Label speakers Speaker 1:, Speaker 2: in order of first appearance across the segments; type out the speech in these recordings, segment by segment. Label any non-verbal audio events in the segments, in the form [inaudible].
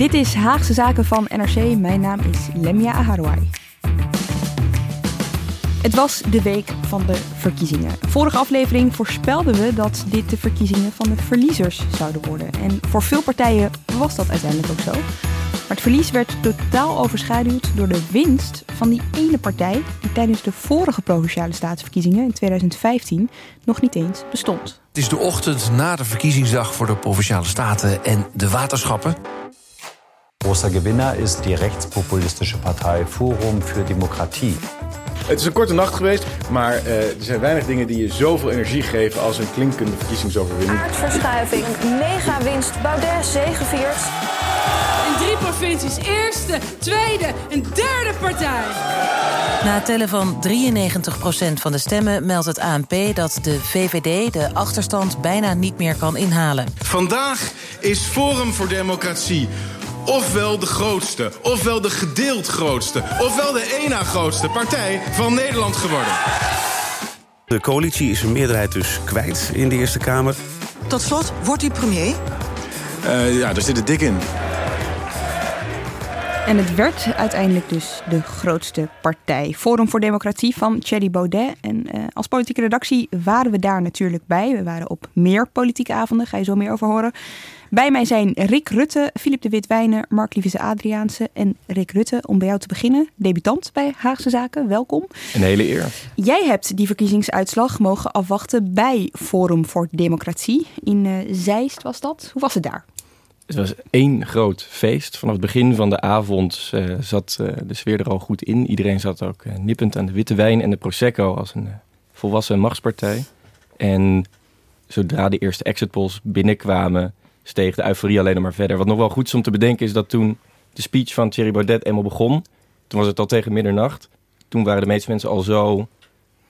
Speaker 1: Dit is Haagse Zaken van NRC. Mijn naam is Lemia Aharouai. Het was de week van de verkiezingen. Vorige aflevering voorspelden we dat dit de verkiezingen van de verliezers zouden worden. En voor veel partijen was dat uiteindelijk ook zo. Maar het verlies werd totaal overschaduwd door de winst van die ene partij die tijdens de vorige provinciale staatsverkiezingen in 2015 nog niet eens bestond.
Speaker 2: Het is de ochtend na de verkiezingsdag voor de provinciale staten en de waterschappen.
Speaker 3: Großer Gewinner ist die rechtspopulistische Partei Forum für Demokratie.
Speaker 4: Het is een korte nacht geweest, maar uh, er zijn weinig dingen die je zoveel energie geven als een klinkende verkiezingsoverwinning.
Speaker 5: Aardverschuiving, mega winst, Baudet zegeviert.
Speaker 6: In drie provincies eerste, tweede en derde partij.
Speaker 7: Na het tellen van 93% van de stemmen meldt het ANP dat de VVD de achterstand bijna niet meer kan inhalen.
Speaker 8: Vandaag is Forum voor Democratie ofwel de grootste, ofwel de gedeeld grootste, ofwel de één na grootste partij van Nederland geworden.
Speaker 9: De coalitie is een meerderheid dus kwijt in de Eerste Kamer.
Speaker 10: Tot slot, wordt u premier?
Speaker 4: Uh, ja, daar zit het dik in.
Speaker 1: En het werd uiteindelijk dus de grootste partij. Forum voor Democratie van Thierry Baudet. En uh, als politieke redactie waren we daar natuurlijk bij. We waren op meer politieke avonden, ga je zo meer over horen. Bij mij zijn Rick Rutte, Filip de Witwijner, Mark Lievese Adriaanse en Rick Rutte. Om bij jou te beginnen, debutant bij Haagse Zaken, welkom.
Speaker 11: Een hele eer.
Speaker 1: Jij hebt die verkiezingsuitslag mogen afwachten bij Forum voor Democratie. In uh, Zeist was dat. Hoe was het daar?
Speaker 11: Het was één groot feest. Vanaf het begin van de avond uh, zat uh, de sfeer er al goed in. Iedereen zat ook uh, nippend aan de witte wijn en de Prosecco als een volwassen machtspartij. En zodra de eerste exit polls binnenkwamen, steeg de euforie alleen maar verder. Wat nog wel goed is om te bedenken is dat toen de speech van Thierry Baudet eenmaal begon, toen was het al tegen middernacht. Toen waren de meeste mensen al zo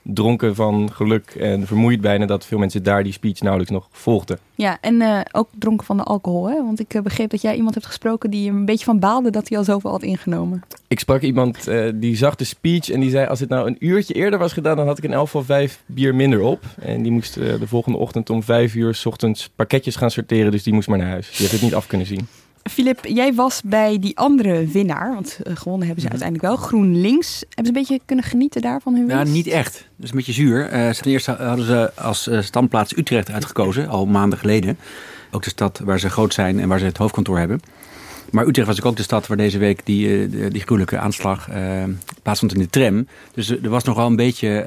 Speaker 11: dronken van geluk en vermoeid bijna dat veel mensen daar die speech nauwelijks nog volgden.
Speaker 1: Ja, en uh, ook dronken van de alcohol, hè? Want ik uh, begreep dat jij iemand hebt gesproken die een beetje van baalde dat hij al zoveel had ingenomen.
Speaker 11: Ik sprak iemand uh, die zag de speech en die zei: Als het nou een uurtje eerder was gedaan, dan had ik in elk geval vijf bier minder op. En die moest de volgende ochtend om vijf uur s ochtends pakketjes gaan sorteren, dus die moest maar naar huis. Die heeft het niet af kunnen zien.
Speaker 1: Filip, jij was bij die andere winnaar, want uh, gewonnen hebben ze mm -hmm. uiteindelijk wel, GroenLinks. Hebben ze een beetje kunnen genieten daarvan hun winst?
Speaker 12: Nou, niet echt. Dat is een beetje zuur. Uh, ten eerste hadden ze als uh, standplaats Utrecht uitgekozen, al maanden geleden. Ook de stad waar ze groot zijn en waar ze het hoofdkantoor hebben. Maar Utrecht was ook de stad waar deze week die, die gruwelijke aanslag plaatsvond in de tram. Dus er was nogal een beetje...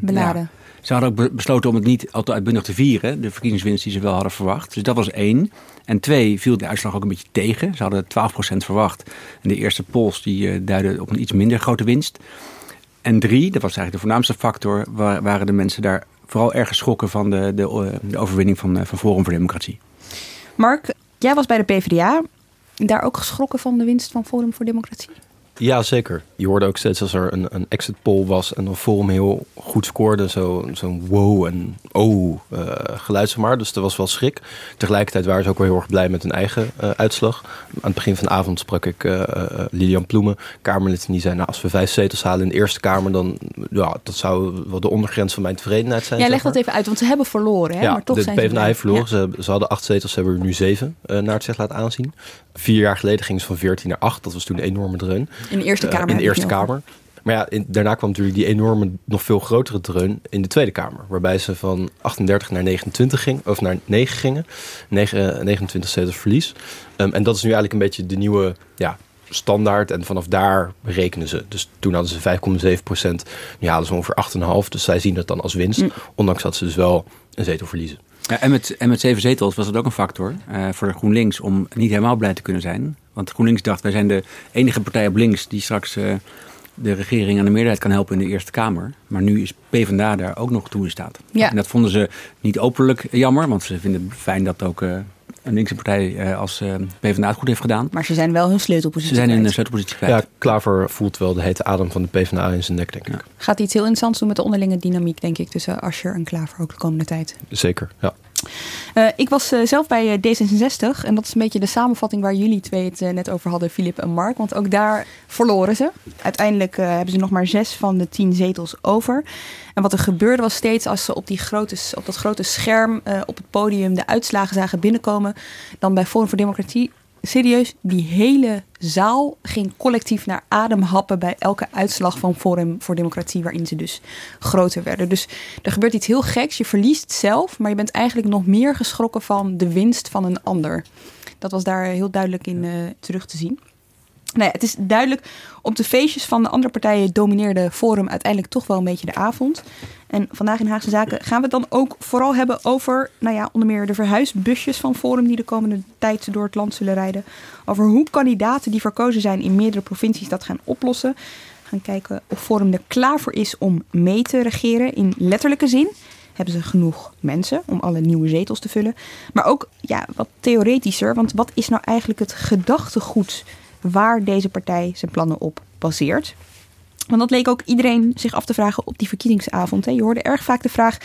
Speaker 1: Beladen.
Speaker 12: Ja, ze hadden ook besloten om het niet al te uitbundig te vieren, de verkiezingswinst die ze wel hadden verwacht. Dus dat was één. En twee, viel de uitslag ook een beetje tegen. Ze hadden 12% verwacht. En de eerste polls die uh, duiden op een iets minder grote winst. En drie, dat was eigenlijk de voornaamste factor, waren de mensen daar vooral erg geschrokken van de, de, de overwinning van, uh, van Forum voor Democratie.
Speaker 1: Mark, jij was bij de PvdA. Daar ook geschrokken van de winst van Forum voor Democratie?
Speaker 13: Ja, zeker. Je hoorde ook steeds als er een, een exit poll was en een forum heel goed scoorde, zo'n zo wow en oh uh, geluid, zeg maar. Dus er was wel schrik. Tegelijkertijd waren ze ook wel heel erg blij met hun eigen uh, uitslag. Aan het begin van de avond sprak ik uh, Lilian Ploemen, Kamerlid, en die zei, nou, als we vijf zetels halen in de Eerste Kamer, dan ja, dat zou wel de ondergrens van mijn tevredenheid zijn.
Speaker 1: Ja, leg dat even uit, want ze hebben verloren, hè?
Speaker 13: Ja,
Speaker 1: maar toch
Speaker 13: de
Speaker 1: zijn
Speaker 13: PvdA heeft verloren.
Speaker 1: Ja.
Speaker 13: Ze, ze hadden acht zetels, ze hebben er nu zeven naar het zich laten aanzien. Vier jaar geleden gingen ze van 14 naar 8. Dat was toen een enorme dreun.
Speaker 1: In de Eerste Kamer.
Speaker 13: Uh, in de Eerste Kamer. Maar ja, in, daarna kwam natuurlijk die enorme, nog veel grotere dreun in de Tweede Kamer. Waarbij ze van 38 naar 29 ging, of naar 9 gingen. 9, 29 zetels verlies. Um, en dat is nu eigenlijk een beetje de nieuwe ja, standaard. En vanaf daar rekenen ze. Dus toen hadden ze 5,7 procent. Nu halen ze ongeveer 8,5. Dus zij zien dat dan als winst. Mm. Ondanks dat ze dus wel een zetel verliezen.
Speaker 12: Ja, en, met, en met zeven zetels was dat ook een factor uh, voor GroenLinks om niet helemaal blij te kunnen zijn. Want GroenLinks dacht, wij zijn de enige partij op links die straks uh, de regering aan de meerderheid kan helpen in de Eerste Kamer. Maar nu is PvdA daar ook nog toe in staat.
Speaker 1: Ja.
Speaker 12: En dat vonden ze niet openlijk jammer, want ze vinden het fijn dat ook uh, een linkse partij eh, als PvdA het goed heeft gedaan.
Speaker 1: Maar ze zijn wel hun sleutelpositie
Speaker 12: Ze zijn in een sleutelpositie kwijt.
Speaker 13: Ja, Klaver voelt wel de hete adem van de PvdA in zijn nek, denk ik.
Speaker 1: Gaat iets heel interessants doen met de onderlinge dynamiek, denk ik, tussen Asscher en Klaver ook de komende tijd.
Speaker 13: Zeker, ja.
Speaker 1: Uh, ik was uh, zelf bij uh, D66 en dat is een beetje de samenvatting waar jullie twee het net over hadden, Filip en Mark. Want ook daar verloren ze. Uiteindelijk hebben ze nog maar zes van de tien zetels over. En wat er gebeurde was steeds als ze op, die grote, op dat grote scherm op het podium de uitslagen zagen binnenkomen, dan bij Forum voor Democratie serieus, die hele zaal ging collectief naar adem happen bij elke uitslag van Forum voor Democratie, waarin ze dus groter werden. Dus er gebeurt iets heel geks. Je verliest zelf, maar je bent eigenlijk nog meer geschrokken van de winst van een ander. Dat was daar heel duidelijk in uh, terug te zien. Nee, het is duidelijk, op de feestjes van de andere partijen domineerde Forum uiteindelijk toch wel een beetje de avond. En vandaag in Haagse Zaken gaan we het dan ook vooral hebben over, nou ja, onder meer de verhuisbusjes van Forum die de komende tijd door het land zullen rijden. Over hoe kandidaten die verkozen zijn in meerdere provincies dat gaan oplossen. Gaan kijken of Forum er klaar voor is om mee te regeren in letterlijke zin. Hebben ze genoeg mensen om alle nieuwe zetels te vullen? Maar ook ja, wat theoretischer, want wat is nou eigenlijk het gedachtegoed waar deze partij zijn plannen op baseert? Want dat leek ook iedereen zich af te vragen op die verkiezingsavond. Hè. Je hoorde erg vaak de vraag: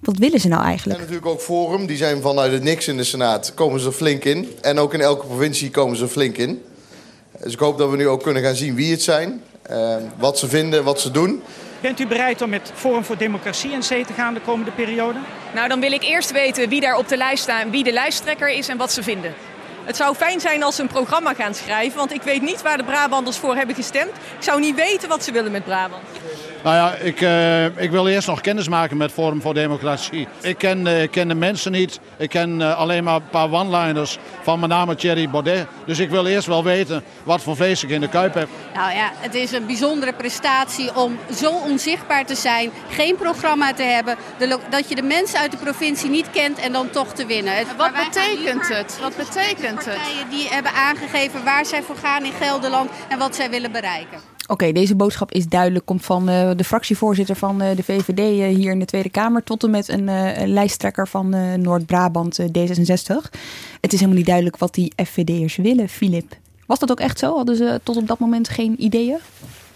Speaker 1: wat willen ze nou eigenlijk?
Speaker 14: En natuurlijk ook Forum, die zijn vanuit het niks in de Senaat, komen ze flink in. En ook in elke provincie komen ze flink in. Dus ik hoop dat we nu ook kunnen gaan zien wie het zijn, uh, wat ze vinden, wat ze doen.
Speaker 15: Bent u bereid om met Forum voor Democratie in zee te gaan de komende periode?
Speaker 16: Nou, dan wil ik eerst weten wie daar op de lijst staat, wie de lijsttrekker is en wat ze vinden. Het zou fijn zijn als ze een programma gaan schrijven, want ik weet niet waar de Brabanders voor hebben gestemd. Ik zou niet weten wat ze willen met Brabant.
Speaker 17: Nou ja, ik, uh, ik wil eerst nog kennis maken met Forum voor Democratie. Ik ken, uh, ken de mensen niet. Ik ken uh, alleen maar een paar one-liners van met name Thierry Baudet. Dus ik wil eerst wel weten wat voor feest ik in de Kuip heb.
Speaker 18: Nou ja, het is een bijzondere prestatie om zo onzichtbaar te zijn. Geen programma te hebben. De, dat je de mensen uit de provincie niet kent en dan toch te winnen.
Speaker 19: Wat betekent het? Wat betekent het?
Speaker 18: Partijen die hebben aangegeven waar zij voor gaan in Gelderland en wat zij willen bereiken.
Speaker 1: Oké, okay, deze boodschap is duidelijk. Komt van uh, de fractievoorzitter van uh, de VVD uh, hier in de Tweede Kamer... tot en met een, lijsttrekker van Noord-Brabant, D66. Het is helemaal niet duidelijk wat die FVD'ers willen, Filip. Was dat ook echt zo? Hadden ze tot op dat moment geen ideeën?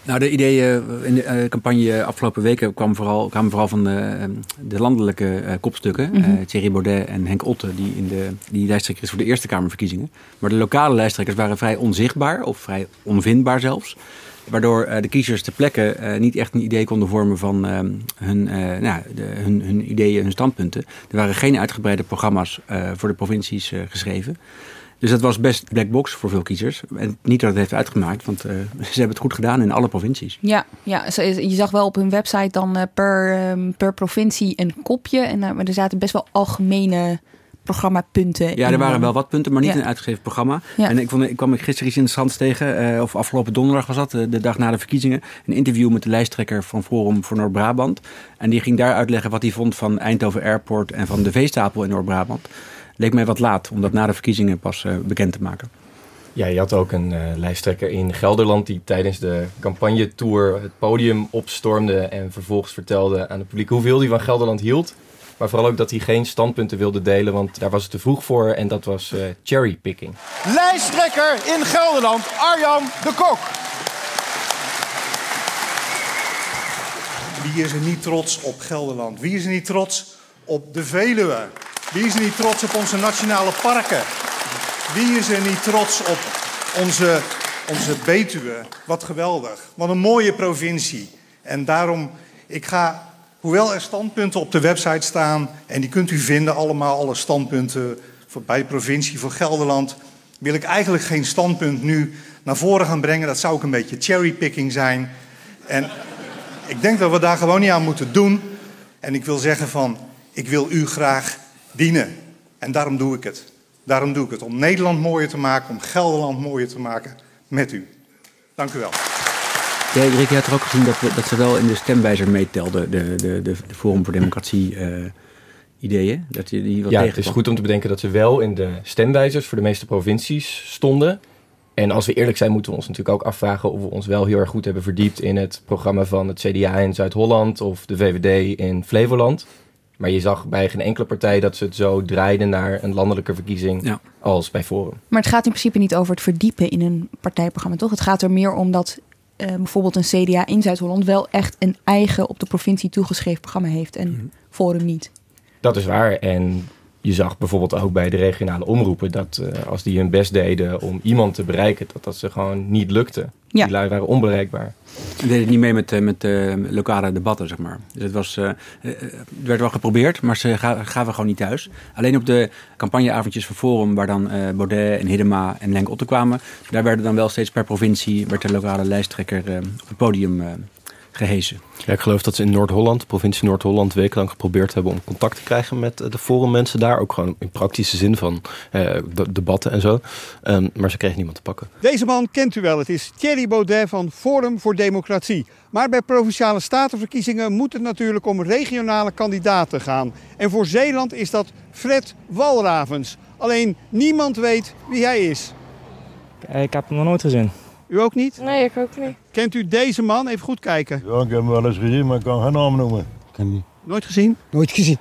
Speaker 12: Nou, de ideeën in de campagne afgelopen weken kwamen vooral, kwamen vooral van de, de landelijke kopstukken. Mm -hmm. Thierry Baudet en Henk Otte, die, in de, die lijsttrekker is voor de Eerste Kamerverkiezingen. Maar de lokale lijsttrekkers waren vrij onzichtbaar, of vrij onvindbaar zelfs. Waardoor uh, de kiezers ter plekke uh, niet echt een idee konden vormen van uh, hun, nou, de, hun, hun, ideeën, hun standpunten. Er waren geen uitgebreide programma's voor de provincies geschreven. Dus dat was best black box voor veel kiezers. En niet dat het heeft uitgemaakt, want [laughs] ze hebben het goed gedaan in alle provincies.
Speaker 1: Ja, ja je zag wel op hun website dan per, um, per provincie een kopje. En, maar er zaten best wel algemene programmapunten.
Speaker 12: Ja, er waren wel wat punten, maar niet ja. een uitgegeven programma. Ja. En ik, vond, ik kwam gisteren iets interessants tegen, uh, of afgelopen donderdag was dat, de dag na de verkiezingen. Een interview met de lijsttrekker van Forum voor Noord-Brabant. En die ging daar uitleggen wat hij vond van Eindhoven Airport en van de veestapel in Noord-Brabant. Leek mij wat laat om dat na de verkiezingen pas uh, bekend te maken.
Speaker 11: Ja, je had ook een uh, lijsttrekker in Gelderland die tijdens de campagnetour het podium opstormde en vervolgens vertelde aan het publiek hoeveel hij van Gelderland hield. Maar vooral ook dat hij geen standpunten wilde delen, want daar was het te vroeg voor en dat was uh, cherrypicking.
Speaker 20: Lijsttrekker in Gelderland, Arjan de Kok.
Speaker 21: Wie is er niet trots op Gelderland? Wie is er niet trots op de Veluwe? Wie is er niet trots op onze nationale parken? Wie is er niet trots op onze, onze Betuwe? Wat geweldig. Wat een mooie provincie. En daarom, ik ga Hoewel er standpunten op de website staan, en die kunt u vinden, allemaal alle standpunten voor, bij provincie, voor Gelderland, wil ik eigenlijk geen standpunt nu naar voren gaan brengen. Dat zou ook een beetje cherrypicking zijn. En ik denk dat we daar gewoon niet aan moeten doen. En ik wil zeggen van, ik wil u graag dienen. En daarom doe ik het. Daarom doe ik het. Om Nederland mooier te maken, om Gelderland mooier te maken met u. Dank u wel.
Speaker 12: Ja, Rick, je had er ook gezien dat, we, dat ze wel in de stemwijzer meetelden, de, de, de, de Forum voor Democratie uh, ideeën. Dat je die wat
Speaker 11: ja, het is goed om te bedenken dat ze wel in de stemwijzers voor de meeste provincies stonden. En als we eerlijk zijn, moeten we ons natuurlijk ook afvragen of we ons wel heel erg goed hebben verdiept in het programma van het CDA in Zuid-Holland of de VVD in Flevoland. Maar je zag bij geen enkele partij dat ze het zo draaiden naar een landelijke verkiezing als bij Forum.
Speaker 1: Maar het gaat in principe niet over het verdiepen in een partijprogramma, toch? Het gaat er meer om dat eh, bijvoorbeeld een CDA in Zuid-Holland wel echt een eigen op de provincie toegeschreven programma heeft en Forum niet.
Speaker 11: Dat is waar. En je zag bijvoorbeeld ook bij de regionale omroepen dat eh, als die hun best deden om iemand te bereiken, dat dat ze gewoon niet lukte.
Speaker 1: Ja.
Speaker 11: Die lui waren onbereikbaar.
Speaker 12: We deden niet mee met, eh, met eh, lokale debatten, zeg maar. Dus het, was, het werd wel geprobeerd, maar ze ga- gaven gewoon niet thuis. Alleen op de campagneavondjes van Forum, waar dan eh, Baudet en Hiddema en Lenk Otte kwamen... daar werden dan wel steeds per provincie, werd de lokale lijsttrekker eh, op het podium
Speaker 13: Ja, ik geloof dat ze in Noord-Holland, de provincie Noord-Holland, wekenlang geprobeerd hebben om contact te krijgen met eh, de forummensen daar. Ook gewoon in praktische zin van eh, de- debatten en zo. Ehm, maar ze kregen niemand te pakken.
Speaker 20: Deze man kent u wel. Het is Thierry Baudet van Forum voor Democratie. Maar bij provinciale statenverkiezingen moet het natuurlijk om regionale kandidaten gaan. En voor Zeeland is dat Fred Walravens. Alleen niemand weet wie hij is.
Speaker 22: Ik heb hem nog nooit gezien.
Speaker 20: U ook niet?
Speaker 19: Nee, ik ook niet.
Speaker 20: Kent u deze man? Even goed kijken.
Speaker 23: Ja, ik heb hem wel eens gezien, maar ik kan geen naam noemen. Ken niet.
Speaker 20: Nooit gezien?
Speaker 23: Nooit gezien.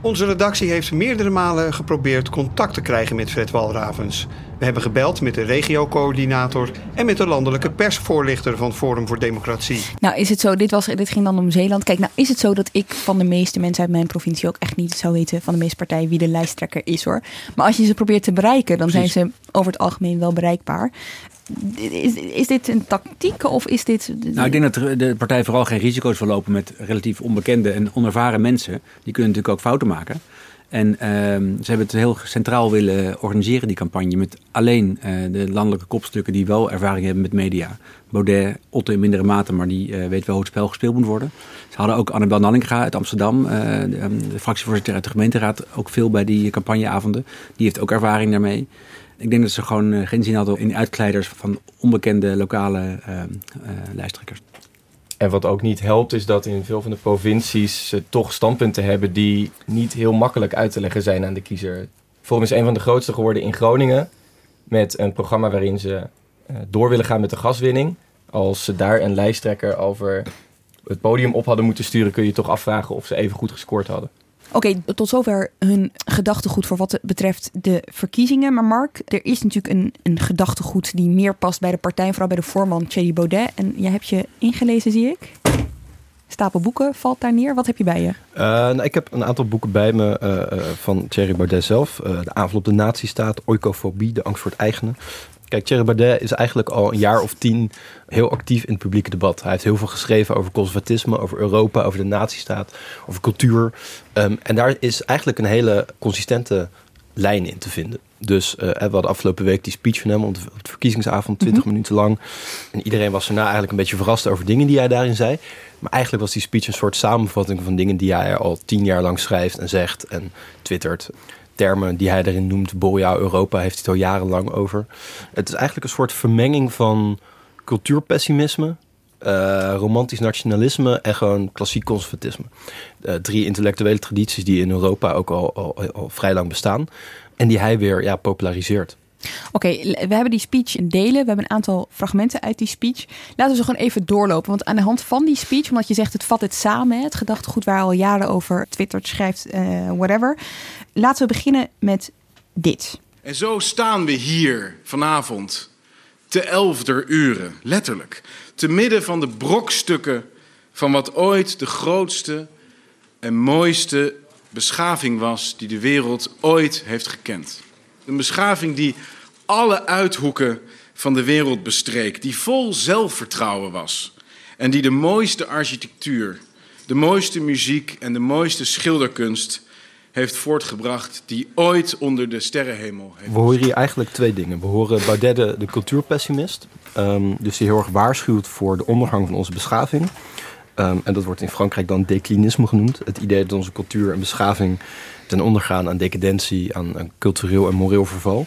Speaker 20: Onze redactie heeft meerdere malen geprobeerd contact te krijgen met Fred Walravens. We hebben gebeld met de regiocoördinator en met de landelijke persvoorlichter van Forum voor Democratie.
Speaker 1: Nou, is het zo, dit, was, dit ging dan om Zeeland. Kijk, nou is het zo dat ik van de meeste mensen uit mijn provincie ook echt niet zou weten van de meeste partijen wie de lijsttrekker is hoor. Maar als je ze probeert te bereiken, dan zijn ze over het algemeen wel bereikbaar. Is, is dit een tactiek of is dit.
Speaker 12: Nou, ik denk dat de partij vooral geen risico's wil lopen met relatief onbekende en onervaren mensen. Die kunnen natuurlijk ook fouten maken. En ehm, ze hebben het heel centraal willen organiseren, die campagne, met alleen eh, de landelijke kopstukken die wel ervaring hebben met media. Baudet, Otto in mindere mate, maar die eh, weet wel hoe het spel gespeeld moet worden. Ze hadden ook Annabel Nanninga uit Amsterdam, eh, ehm, de fractievoorzitter uit de gemeenteraad, ook veel bij die campagneavonden. Die heeft ook ervaring daarmee. Ik denk dat ze gewoon eh, geen zin hadden in uitkleiders van onbekende lokale eh, eh, lijsttrekkers.
Speaker 11: En wat ook niet helpt, is dat in veel van de provincies ze toch standpunten hebben die niet heel makkelijk uit te leggen zijn aan de kiezer. Forum is een van de grootste geworden in Groningen. Met een programma waarin ze door willen gaan met de gaswinning. Als ze daar een lijsttrekker over het podium op hadden moeten sturen, kun je toch afvragen of ze even goed gescoord hadden.
Speaker 1: Oké, tot zover hun gedachtegoed voor wat betreft de verkiezingen. Maar Mark, er is natuurlijk een, een gedachtegoed die meer past bij de partij, vooral bij de voorman Thierry Baudet. En jij hebt je ingelezen, zie ik. Stapel boeken valt daar neer. Wat heb je bij je?
Speaker 13: Eh, nou, ik heb een aantal boeken bij me eh, eh, van Thierry Baudet zelf. De aanval op de nazistaat, oikofobie, de angst voor het eigene. Kijk, Thierry Baudet is eigenlijk al een jaar of tien heel actief in het publieke debat. Hij heeft heel veel geschreven over conservatisme, over Europa, over de nazistaat, over cultuur. Ehm, en daar is eigenlijk een hele consistente lijn in te vinden. Dus eh, we hadden afgelopen week die speech van hem op de, verkiezingsavond, 20 minuten lang. En iedereen was daarna eigenlijk een beetje verrast over dingen die hij daarin zei. Maar eigenlijk was die speech een soort samenvatting van dingen die hij al tien jaar lang schrijft en zegt en twittert. Termen die hij erin noemt, Boreaal Europa, heeft hij het al jarenlang over. Het is eigenlijk een soort vermenging van cultuurpessimisme, eh, romantisch nationalisme en gewoon klassiek conservatisme. Eh, drie intellectuele tradities die in Europa ook al, al, al vrij lang bestaan. En die hij weer ja, populariseert.
Speaker 1: Oké, we hebben die speech in delen. We hebben een aantal fragmenten uit die speech. Laten we ze gewoon even doorlopen. Want aan de hand van die speech, omdat je zegt het vat het samen, het gedachtegoed waar al jaren over twittert, schrijft, eh, whatever. Laten we beginnen met dit.
Speaker 8: En zo staan we hier vanavond, te elfder uren, letterlijk. Te midden van de brokstukken van wat ooit de grootste en mooiste beschaving was die de wereld ooit heeft gekend. Een beschaving die alle uithoeken van de wereld bestreek, die vol zelfvertrouwen was en die de mooiste architectuur, de mooiste muziek en de mooiste schilderkunst heeft voortgebracht die ooit onder de sterrenhemel heeft.
Speaker 13: We horen hier eigenlijk twee dingen. We horen Baudet de, cultuurpessimist. Ehm, dus die heel erg waarschuwt voor de ondergang van onze beschaving. Ehm, en dat wordt in Frankrijk dan declinisme genoemd. Het idee dat onze cultuur en beschaving ten onder gaan aan decadentie, aan, aan cultureel en moreel verval.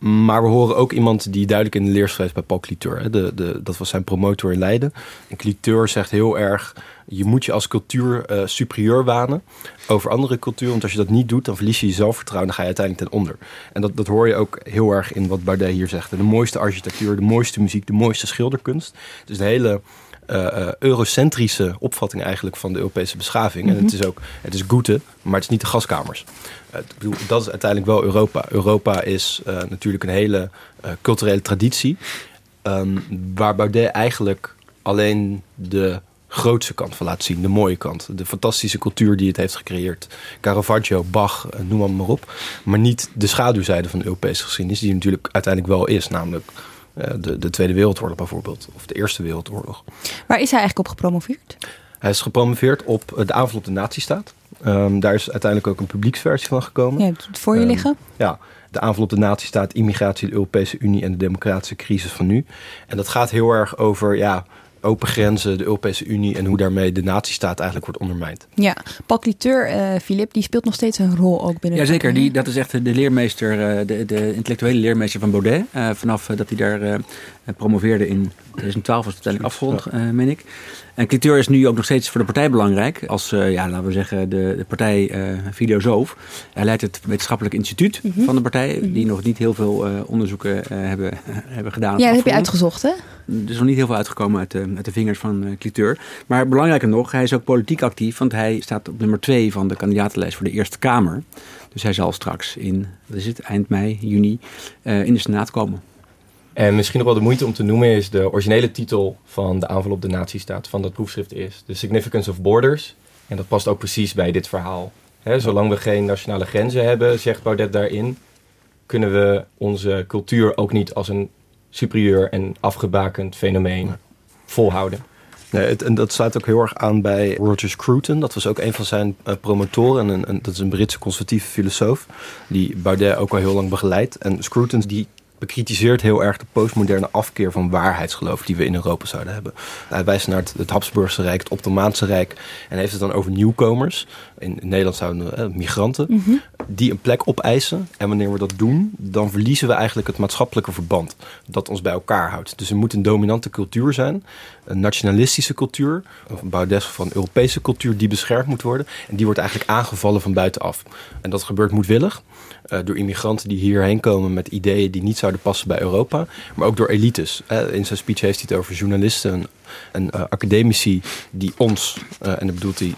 Speaker 13: Maar we horen ook iemand die duidelijk in de leer bij Paul Cliteur. De, de, dat was zijn promotor in Leiden. En Cliteur zegt heel erg, je moet je als cultuur eh, superieur wanen over andere culturen. Want als je dat niet doet, dan verlies je je zelfvertrouwen. Dan ga je uiteindelijk ten onder. En dat, dat hoor je ook heel erg in wat Baudet hier zegt. De mooiste architectuur, de mooiste muziek, de mooiste schilderkunst. Dus de hele uh, eurocentrische opvatting eigenlijk van de Europese beschaving. En het is ook, het is goede, maar het is niet de gaskamers. ik bedoel, dat is uiteindelijk wel Europa. Europa is natuurlijk een hele culturele traditie. Um, waar Baudet eigenlijk alleen de grootste kant van laat zien. De mooie kant. De fantastische cultuur die het heeft gecreëerd. Caravaggio, Bach, eh, noem maar, maar op. Maar niet de schaduwzijde van de Europese geschiedenis. Die natuurlijk uiteindelijk wel is. Namelijk de, de Tweede Wereldoorlog bijvoorbeeld. Of de Eerste Wereldoorlog.
Speaker 1: Waar is hij eigenlijk op gepromoveerd?
Speaker 13: Hij is gepromoveerd op eh, de aanval op de nazistaat. Um, daar is uiteindelijk ook een publieksversie van gekomen.
Speaker 1: Ja, het voor je um, liggen.
Speaker 13: Ja, de aanval op de nazistaat, immigratie, de Europese Unie en de democratische crisis van nu. En dat gaat heel erg over ja, open grenzen, de Europese Unie en hoe daarmee de nazistaat eigenlijk wordt ondermijnd.
Speaker 1: Ja, Paul Cliteur, uh, Philip, die speelt nog steeds een rol ook binnen.
Speaker 12: Jazeker, die, dat is echt de leermeester, uh, de, de intellectuele leermeester van Baudet. Uh, vanaf dat hij daar promoveerde in 2012 was het uiteindelijk afgerond, ja. meen ik. En Cliteur is nu ook nog steeds voor de partij belangrijk. Als, uh, ja, laten we zeggen, de, de partij uh, filosoof. Hij leidt het wetenschappelijk instituut mm -hmm. van de partij. Mm -hmm. Die nog niet heel veel uh, onderzoeken hebben, [laughs] hebben gedaan.
Speaker 1: Ja, dat heb je uitgezocht, hè?
Speaker 12: Er is nog niet heel veel uitgekomen uit de, uit de vingers van Cliteur. Maar belangrijker nog, hij is ook politiek actief. Want hij staat op nummer 2 van de kandidatenlijst voor de Eerste Kamer. Dus hij zal straks in, wat is het, eind mei, juni, in de Senaat komen.
Speaker 11: En misschien nog wel de moeite om te noemen is de originele titel van de aanval op de nazistaat van dat proefschrift is The Significance of Borders. En dat past ook precies bij dit verhaal. He, zolang we geen nationale grenzen hebben, zegt Baudet daarin, kunnen we onze cultuur ook niet als een superieur en afgebakend fenomeen volhouden.
Speaker 13: Nee, het, en dat sluit ook heel erg aan bij Roger Scruton. Dat was ook een van zijn uh, promotoren. En, en, dat is een Britse conservatieve filosoof. Die Baudet ook al heel lang begeleidt. En Scruton die bekritiseert heel erg de postmoderne afkeer van waarheidsgeloof die we in Europa zouden hebben. Hij wijst naar het, het Habsburgse Rijk, het Ottomaanse Rijk en heeft het dan over nieuwkomers. In, Nederland zouden we eh, migranten, mm -hmm. die een plek opeisen. En wanneer we dat doen, dan verliezen we eigenlijk het maatschappelijke verband dat ons bij elkaar houdt. Dus er moet een dominante cultuur zijn, een nationalistische cultuur, of een Baudet van Europese cultuur die beschermd moet worden. En die wordt eigenlijk aangevallen van buitenaf. En dat gebeurt moedwillig. Uh, door immigranten die hierheen komen met ideeën die niet zouden passen bij Europa. Maar ook door elites. Uh, in zijn speech heeft hij het over journalisten en uh, academici die ons, en dat bedoelt hij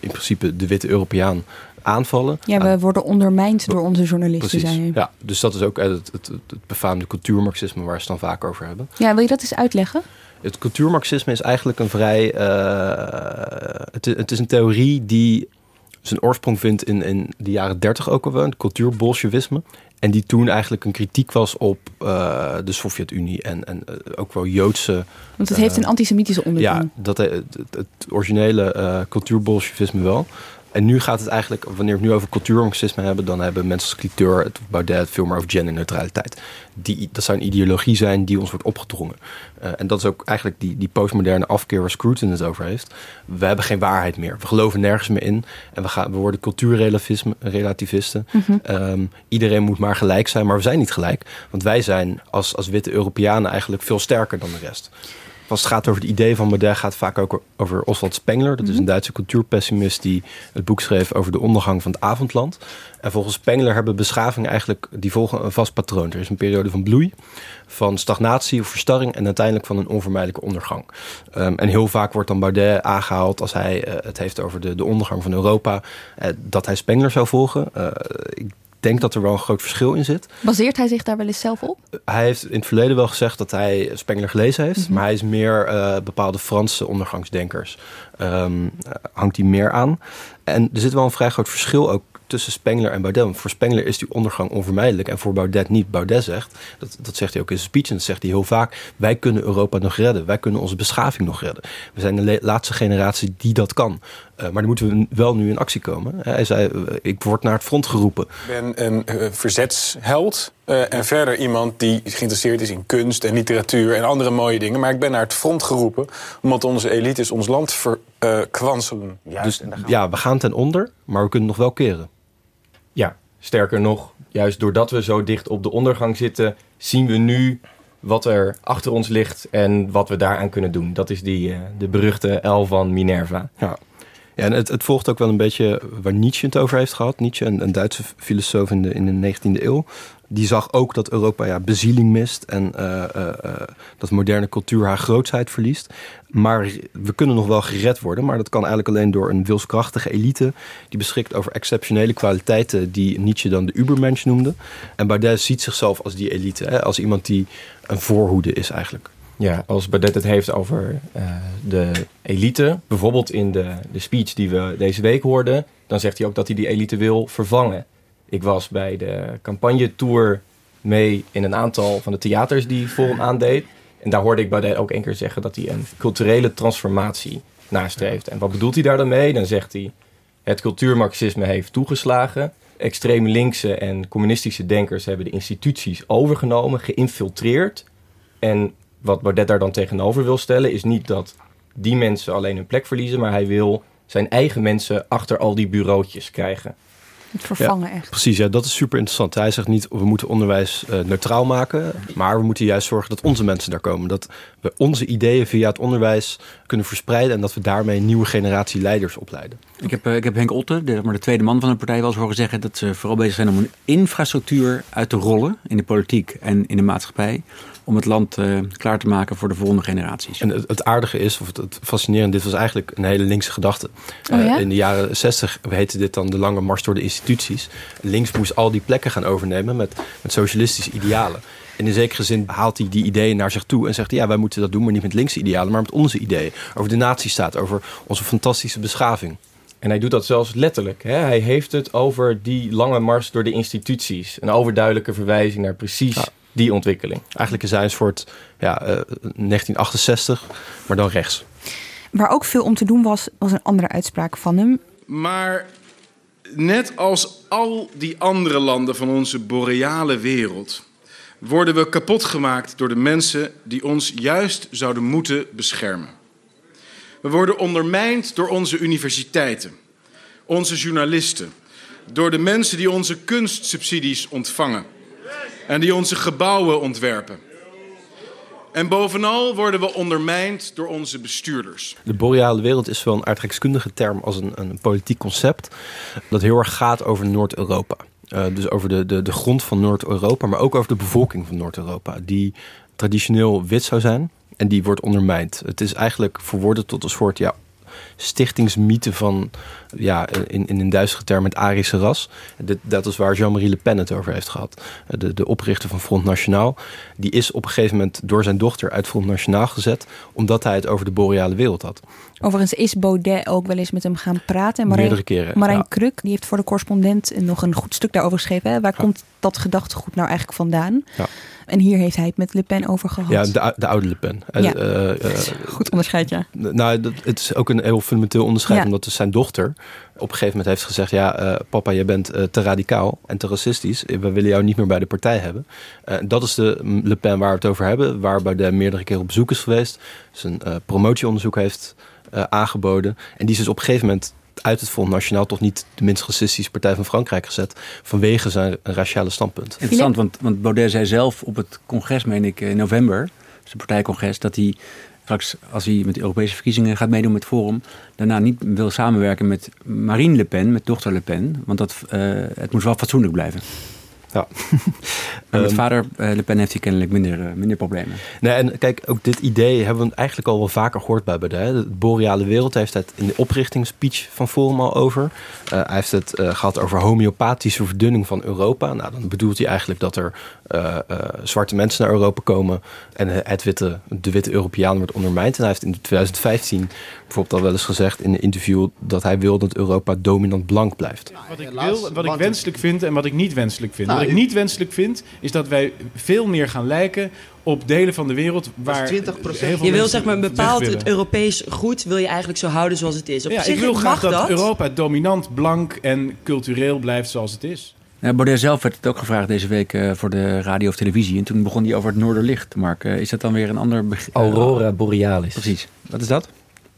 Speaker 13: in principe de witte Europeaan, aanvallen.
Speaker 1: Ja, we worden ondermijnd door onze journalisten,
Speaker 13: Precies.
Speaker 1: hij.
Speaker 13: Ja, dus dat is ook het, het, het, het befaamde cultuurmarxisme waar ze het dan vaak over hebben.
Speaker 1: Ja, wil je dat eens uitleggen?
Speaker 13: Het cultuurmarxisme is eigenlijk een vrij. Uh, het, het, is een theorie die zijn oorsprong vindt in, in de jaren 30 ook alweer, het cultuurbolsjewisme. En die toen eigenlijk een kritiek was op uh, de Sovjet-Unie en, en uh, ook wel Joodse.
Speaker 1: Want het heeft een antisemitische ondertoon.
Speaker 13: Ja, dat, het, het originele cultuurbolsjewisme wel. En nu gaat het eigenlijk, wanneer we het nu over cultuurmarxisme hebben, dan hebben mensen als Cliteur, het Baudet, veel meer over genderneutraliteit. Die, dat zou een ideologie zijn die ons wordt opgedrongen. Uh, en dat is ook eigenlijk die, die postmoderne afkeer waar Scruton het over heeft. We hebben geen waarheid meer. We geloven nergens meer in. En we, gaan, we worden cultuurrelativisten. Mm -hmm. um, iedereen moet maar gelijk zijn, maar we zijn niet gelijk. Want wij zijn als, als witte Europeanen eigenlijk veel sterker dan de rest. Als het gaat over het idee van Baudet, gaat het vaak ook over Oswald Spengler. Dat is een Duitse cultuurpessimist die het boek schreef over de ondergang van het avondland. En volgens Spengler hebben beschavingen eigenlijk, die volgen een vast patroon. Er is een periode van bloei, van stagnatie of verstarring en uiteindelijk van een onvermijdelijke ondergang. Um, en heel vaak wordt dan Baudet aangehaald als hij uh, het heeft over de, de ondergang van Europa, uh, dat hij Spengler zou volgen. Uh, ik denk dat er wel een groot verschil in zit.
Speaker 1: Baseert hij zich daar wel eens zelf op?
Speaker 13: Hij heeft in het verleden wel gezegd dat hij Spengler gelezen heeft. Mm -hmm. Maar hij is meer uh, bepaalde Franse ondergangsdenkers. Um, hangt hij meer aan. En er zit wel een vrij groot verschil ook tussen Spengler en Baudet. Want voor Spengler is die ondergang onvermijdelijk en voor Baudet niet. Baudet zegt, dat, dat zegt hij ook in zijn speech en dat zegt hij heel vaak... wij kunnen Europa nog redden, wij kunnen onze beschaving nog redden. We zijn de laatste generatie die dat kan. Uh, maar dan moeten we wel nu in actie komen. Hij zei, uh, ik word naar het front geroepen.
Speaker 24: Ik ben een uh, verzetsheld uh, en verder iemand die geïnteresseerd is in kunst en literatuur... en andere mooie dingen. Maar ik ben naar het front geroepen omdat onze elites ons land verkwanselen.
Speaker 13: dus ja, we gaan ten onder, maar we kunnen nog wel keren.
Speaker 11: Ja, sterker nog, juist doordat we zo dicht op de ondergang zitten, zien we nu wat er achter ons ligt en wat we daaraan kunnen doen. Dat is die, uh, de beruchte L van Minerva.
Speaker 13: Ja. Ja, het, het volgt ook wel een beetje waar Nietzsche het over heeft gehad. Nietzsche, een, Duitse filosoof in de, in de 19e eeuw. Die zag ook dat Europa ja, bezieling mist en uh, uh, dat moderne cultuur haar grootsheid verliest. Maar we kunnen nog wel gered worden, maar dat kan eigenlijk alleen door een wilskrachtige elite die beschikt over exceptionele kwaliteiten die Nietzsche dan de Ubermensch noemde. En Baudet ziet zichzelf als die elite, hè, als iemand die een voorhoede is eigenlijk.
Speaker 11: Ja, als Baudet het heeft over uh, de elite, bijvoorbeeld in de, de speech die we deze week hoorden, dan zegt hij ook dat hij die elite wil vervangen. Ik was bij de campagnetour mee in een aantal van de theaters die Forum aandeed. En daar hoorde ik Baudet ook één keer zeggen dat hij een culturele transformatie nastreeft. En wat bedoelt hij daar dan mee? Dan zegt hij, het cultuurmarxisme heeft toegeslagen. Extreem linkse en communistische denkers hebben de instituties overgenomen, geïnfiltreerd. En wat Baudet daar dan tegenover wil stellen, is niet dat die mensen alleen hun plek verliezen, maar hij wil zijn eigen mensen achter al die bureautjes krijgen.
Speaker 1: Het vervangen echt.
Speaker 13: Precies, ja, dat is super interessant. Hij zegt niet, we moeten onderwijs uh, neutraal maken, maar we moeten juist zorgen dat onze mensen daar komen. Dat we onze ideeën via het onderwijs kunnen verspreiden en dat we daarmee een nieuwe generatie leiders opleiden.
Speaker 12: Ik heb, uh, ik heb Henk Otte, de, maar de tweede man van de partij, wel eens horen zeggen dat ze vooral bezig zijn om een infrastructuur uit te rollen in de politiek en in de maatschappij om het land uh, klaar te maken voor de volgende generaties.
Speaker 13: En het, het aardige is, of het, het, fascinerende, dit was eigenlijk een hele linkse gedachte.
Speaker 1: Oh, ja?
Speaker 13: uh, in de jaren 60 heette dit dan de lange mars door de instituties. Links moest al die plekken gaan overnemen met, met socialistische idealen. En in zekere zin haalt hij die ideeën naar zich toe en zegt: Ja, wij moeten dat doen, maar niet met linkse idealen, maar met onze ideeën. Over de natiestaat, over onze fantastische beschaving.
Speaker 11: En hij doet dat zelfs letterlijk. Hè? Hij heeft het over die lange mars door de instituties. Een overduidelijke verwijzing naar precies ja. Die ontwikkeling.
Speaker 13: Eigenlijk is hij een soort ja, uh, 1968, maar dan rechts.
Speaker 1: Waar ook veel om te doen was, was een andere uitspraak van hem.
Speaker 8: Maar net als al die andere landen van onze boreale wereld worden we kapot gemaakt door de mensen die ons juist zouden moeten beschermen. We worden ondermijnd door onze universiteiten, onze journalisten, door de mensen die onze kunstsubsidies ontvangen en die onze gebouwen ontwerpen. En bovenal worden we ondermijnd door onze bestuurders.
Speaker 13: De boreale wereld is wel een aardrijkskundige term als een, een politiek concept dat heel erg gaat over Noord-Europa. Uh, dus over de, de, de grond van Noord-Europa, maar ook over de bevolking van Noord-Europa, die traditioneel wit zou zijn en die wordt ondermijnd. Het is eigenlijk verworden tot een soort ja, stichtingsmythe van, ja, in, in een duistere term, het Arische ras. Dat, is waar Jean-Marie Le Pen het over heeft gehad. De, de oprichter van Front Nationaal. Die is op een gegeven moment door zijn dochter uit Front Nationaal gezet, omdat hij het over de boreale wereld had.
Speaker 1: Overigens is Baudet ook wel eens met hem gaan praten. En Marijn,
Speaker 13: Meerdere keren.
Speaker 1: Marijn
Speaker 13: ja.
Speaker 1: Kruk, die heeft voor de correspondent nog een goed stuk daarover geschreven. Hè? Waar ja. komt dat gedachtegoed nou eigenlijk vandaan?
Speaker 13: Ja.
Speaker 1: En hier heeft hij het met Le Pen over gehad.
Speaker 13: Ja, de, de oude Le Pen.
Speaker 1: Ja.
Speaker 13: Uh, uh, [laughs]
Speaker 1: Goed onderscheid, ja.
Speaker 13: Nou, dat, het is ook een heel fundamenteel onderscheid, omdat dus zijn dochter op een gegeven moment heeft gezegd: Ja, uh, papa, je bent te radicaal en te racistisch. We willen jou niet meer bij de partij hebben. dat is de Le Pen waar we het over hebben, waar Baudet meerdere keer op bezoek is geweest. Zijn promotieonderzoek heeft aangeboden. En die is dus op een gegeven moment uit het Front Nationaal toch niet de minst racistische partij van Frankrijk gezet. vanwege zijn raciale standpunt.
Speaker 12: Interessant, want, want Baudet zei zelf op het congres, meen ik, in november, zijn partijcongres, dat hij straks, als hij met de Europese verkiezingen gaat meedoen met Forum, daarna niet wil samenwerken met Marine Le Pen, met dochter Le Pen. Want dat, uh, het moet wel fatsoenlijk blijven.
Speaker 13: Ja. [laughs]
Speaker 12: Maar met vader uh, Le Pen heeft hij kennelijk minder, uh, minder problemen.
Speaker 13: Nee, en kijk, ook dit idee hebben we eigenlijk al wel vaker gehoord bij Baudet. De boreale wereld heeft het in de oprichtingsspeech van Forum al over. Uh, hij heeft het gehad over homeopathische verdunning van Europa. Nou, dan bedoelt hij eigenlijk dat er zwarte mensen naar Europa komen en het witte, de witte Europeaan wordt ondermijnd. En hij heeft in 2015 bijvoorbeeld al wel eens gezegd in een interview dat hij wil dat Europa dominant blank blijft.
Speaker 4: Wat ik wil, wat ik wenselijk vind en wat ik niet wenselijk vind. Nou, wat ik niet wenselijk vind, is dat wij veel meer gaan lijken op delen van de wereld waar 20 heel veel
Speaker 25: Je wil zeg maar een bepaald het Europees goed wil je eigenlijk zo houden zoals het is. Op
Speaker 4: ja,
Speaker 25: zich
Speaker 4: ik wil graag dat,
Speaker 25: dat
Speaker 4: Europa dominant, blank en cultureel blijft zoals het is.
Speaker 12: Ja, Baudet zelf werd het ook gevraagd deze week uh, voor de radio of televisie. En toen begon hij over het Noorderlicht. Mark, uh, is dat dan weer een ander begrip?
Speaker 11: Aurora Borealis.
Speaker 12: Precies. Wat is dat?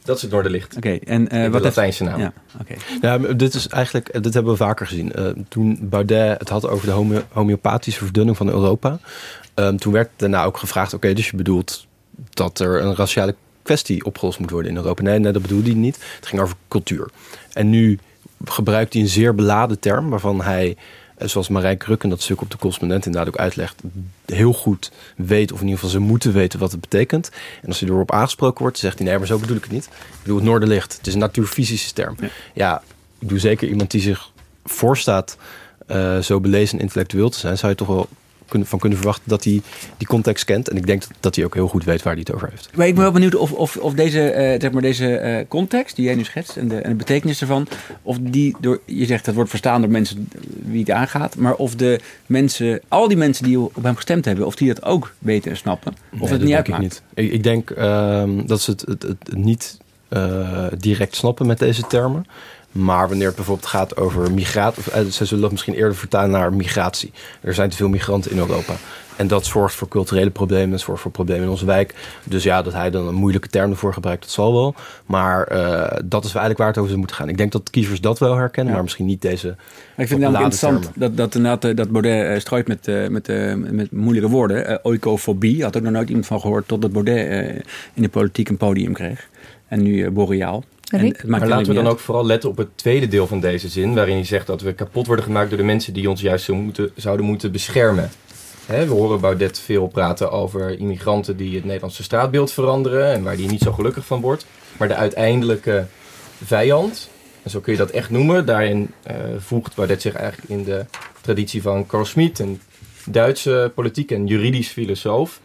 Speaker 11: Dat is het Noorderlicht.
Speaker 12: Oké, okay, en uh, wat
Speaker 11: Latijnse naam.
Speaker 12: Ja, okay.
Speaker 13: ja, dit is eigenlijk, dit hebben we vaker gezien. Uh, toen Baudet het had over de home homeopathische verdunning van Europa, um, toen werd daarna ook gevraagd: oké, okay, dus je bedoelt dat er een raciale kwestie opgelost moet worden in Europa. Nee, nee, dat bedoelde hij niet. Het ging over cultuur. En nu gebruikt hij een zeer beladen term waarvan hij zoals Marijk Rukken dat stuk op de correspondent inderdaad ook uitlegt, heel goed weet, of in ieder geval ze moeten weten wat het betekent. En als hij erop aangesproken wordt, zegt hij nee, maar zo bedoel ik het niet. Ik bedoel het Noorderlicht. Het is een natuurfysische term. Ja, ja ik doe zeker iemand die zich voorstaat uh, zo belezen en intellectueel te zijn, zou je toch wel van kunnen verwachten dat hij die context kent. En ik denk dat hij ook heel goed weet waar hij het over heeft.
Speaker 12: Maar ik ben wel benieuwd of, of, of deze, uh, zeg maar deze uh, context die jij nu schetst en de, en de betekenis ervan, of die door, je zegt dat wordt verstaan door mensen wie het aangaat, maar of de mensen, al die mensen die op hem gestemd hebben, of die dat ook weten en snappen, of
Speaker 13: nee,
Speaker 12: het niet
Speaker 13: uitmaakt. Ik, niet. Ik, ik denk uh, dat ze het, het, het niet uh, direct snappen met deze termen. Maar wanneer het bijvoorbeeld gaat over migratie, of, ze zullen dat misschien eerder vertalen naar migratie. Er zijn te veel migranten in Europa. En dat zorgt voor culturele problemen, dat zorgt voor problemen in onze wijk. Dus ja, dat hij dan een moeilijke term ervoor gebruikt, dat zal wel. Maar uh, dat is eigenlijk waar het over zou moeten gaan. Ik denk dat kiezers dat wel herkennen, ja. maar misschien niet deze.
Speaker 12: ik vind het namelijk interessant dat, dat, inderdaad, dat Baudet uh, strooit met, uh, met, met moeilijke woorden. oikofobie, had ook nog nooit iemand van gehoord, totdat Baudet in de politiek een podium kreeg. En nu boreaal.
Speaker 11: En, maar laten we dan ook vooral letten op het tweede deel van deze zin, waarin hij zegt dat we kapot worden gemaakt door de mensen die ons juist zo moeten, zouden moeten beschermen. Hè, we horen Baudet veel praten over immigranten die het Nederlandse straatbeeld veranderen en waar hij niet zo gelukkig van wordt. Maar de uiteindelijke vijand, en zo kun je dat echt noemen, daarin uh, voegt Baudet zich eigenlijk in de traditie van Carl Schmitt, een Duitse politiek en juridisch filosoof.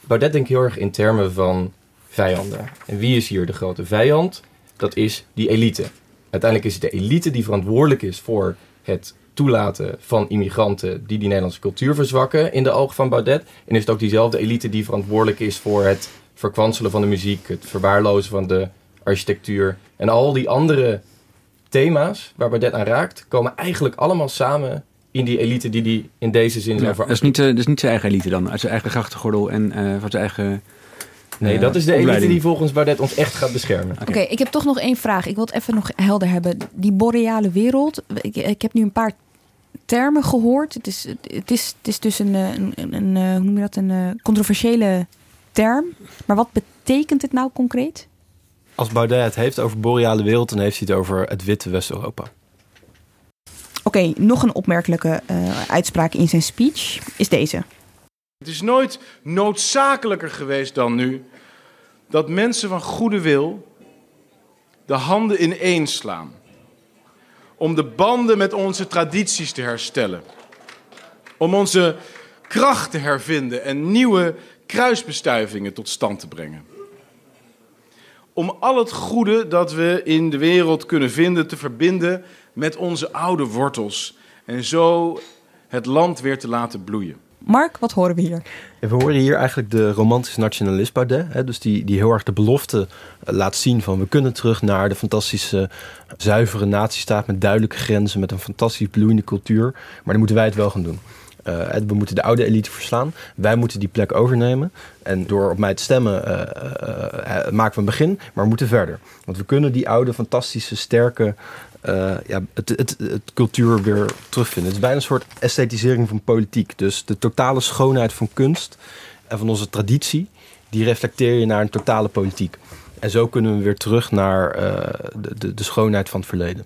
Speaker 11: Baudet denkt heel erg in termen van vijanden. En wie is hier de grote vijand? Dat is die elite. Uiteindelijk is het de elite die verantwoordelijk is voor het toelaten van immigranten die die Nederlandse cultuur verzwakken in de ogen van Baudet. En is het ook diezelfde elite die verantwoordelijk is voor het verkwanselen van de muziek, het verwaarlozen van de architectuur en al die andere thema's waar Baudet aan raakt, komen eigenlijk allemaal samen in die elite die die in deze zin
Speaker 12: ja, dat, is niet, dat is niet zijn eigen elite dan, uit zijn eigen grachtengordel en uh, van zijn eigen
Speaker 11: Nee, dat is de elite die volgens Baudet ons echt gaat beschermen.
Speaker 1: Oké, okay, ik heb toch nog één vraag. Ik wil het even nog helder hebben. Die boreale wereld. Ik, ik heb nu een paar termen gehoord. Het is, het is, het is dus een, een, een, een hoe noem je dat, een controversiële term. Maar wat betekent het nou concreet?
Speaker 13: Als Baudet het heeft over boreale wereld, dan heeft hij het over het witte West-Europa.
Speaker 1: Oké, okay, nog een opmerkelijke uh, uitspraak in zijn speech is deze.
Speaker 8: Het is nooit noodzakelijker geweest dan nu dat mensen van goede wil de handen ineen slaan. Om de banden met onze tradities te herstellen. Om onze kracht te hervinden en nieuwe kruisbestuivingen tot stand te brengen. Om al het goede dat we in de wereld kunnen vinden te verbinden met onze oude wortels. En zo het land weer te laten bloeien.
Speaker 1: Mark, wat horen we hier?
Speaker 13: We horen hier eigenlijk de romantische nationalist Baudet. Hè, dus die, die heel erg de belofte uh, laat zien van we kunnen terug naar de fantastische zuivere natiestaat met duidelijke grenzen, met een fantastisch bloeiende cultuur. Maar dan moeten wij het wel gaan doen. Uh, we moeten de oude elite verslaan. Wij moeten die plek overnemen. En door op mij te stemmen uh, maken we een begin, maar we moeten verder. Want we kunnen die oude, fantastische, sterke uh, ja, het, cultuur weer terugvinden. Het is bijna een soort esthetisering van politiek. Dus de totale schoonheid van kunst en van onze traditie, die reflecteer je naar een totale politiek. En zo kunnen we weer terug naar de, de, de, schoonheid van het verleden.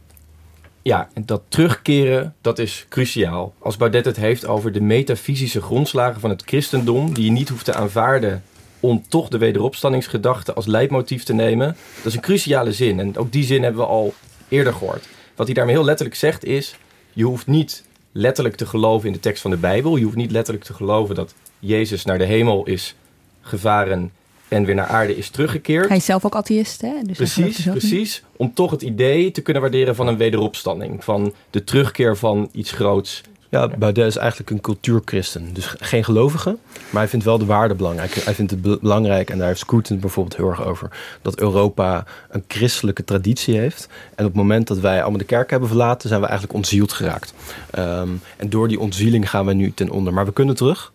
Speaker 11: Ja, en dat terugkeren, dat is cruciaal. Als Baudet het heeft over de metafysische grondslagen van het christendom, die je niet hoeft te aanvaarden om toch de wederopstandingsgedachte als leidmotief te nemen, dat is een cruciale zin. En ook die zin hebben we al eerder gehoord. Wat hij daarmee heel letterlijk zegt is: je hoeft niet letterlijk te geloven in de tekst van de Bijbel. Je hoeft niet letterlijk te geloven dat Jezus naar de hemel is gevaren en weer naar aarde is teruggekeerd.
Speaker 1: Hij is zelf ook atheïst, hè?
Speaker 11: Dus precies, precies. Om toch het idee te kunnen waarderen van een wederopstanding. Van de terugkeer van iets groots
Speaker 13: ja, Baudet is eigenlijk een cultuurchristen. Dus geen gelovige, maar hij vindt wel de waarde belangrijk. Hij vindt het belangrijk, en daar heeft Scruton bijvoorbeeld heel erg over... dat Europa een christelijke traditie heeft. En op het moment dat wij allemaal de kerk hebben verlaten... zijn we eigenlijk ontzield geraakt. Um, en door die ontzieling gaan we nu ten onder. Maar we kunnen terug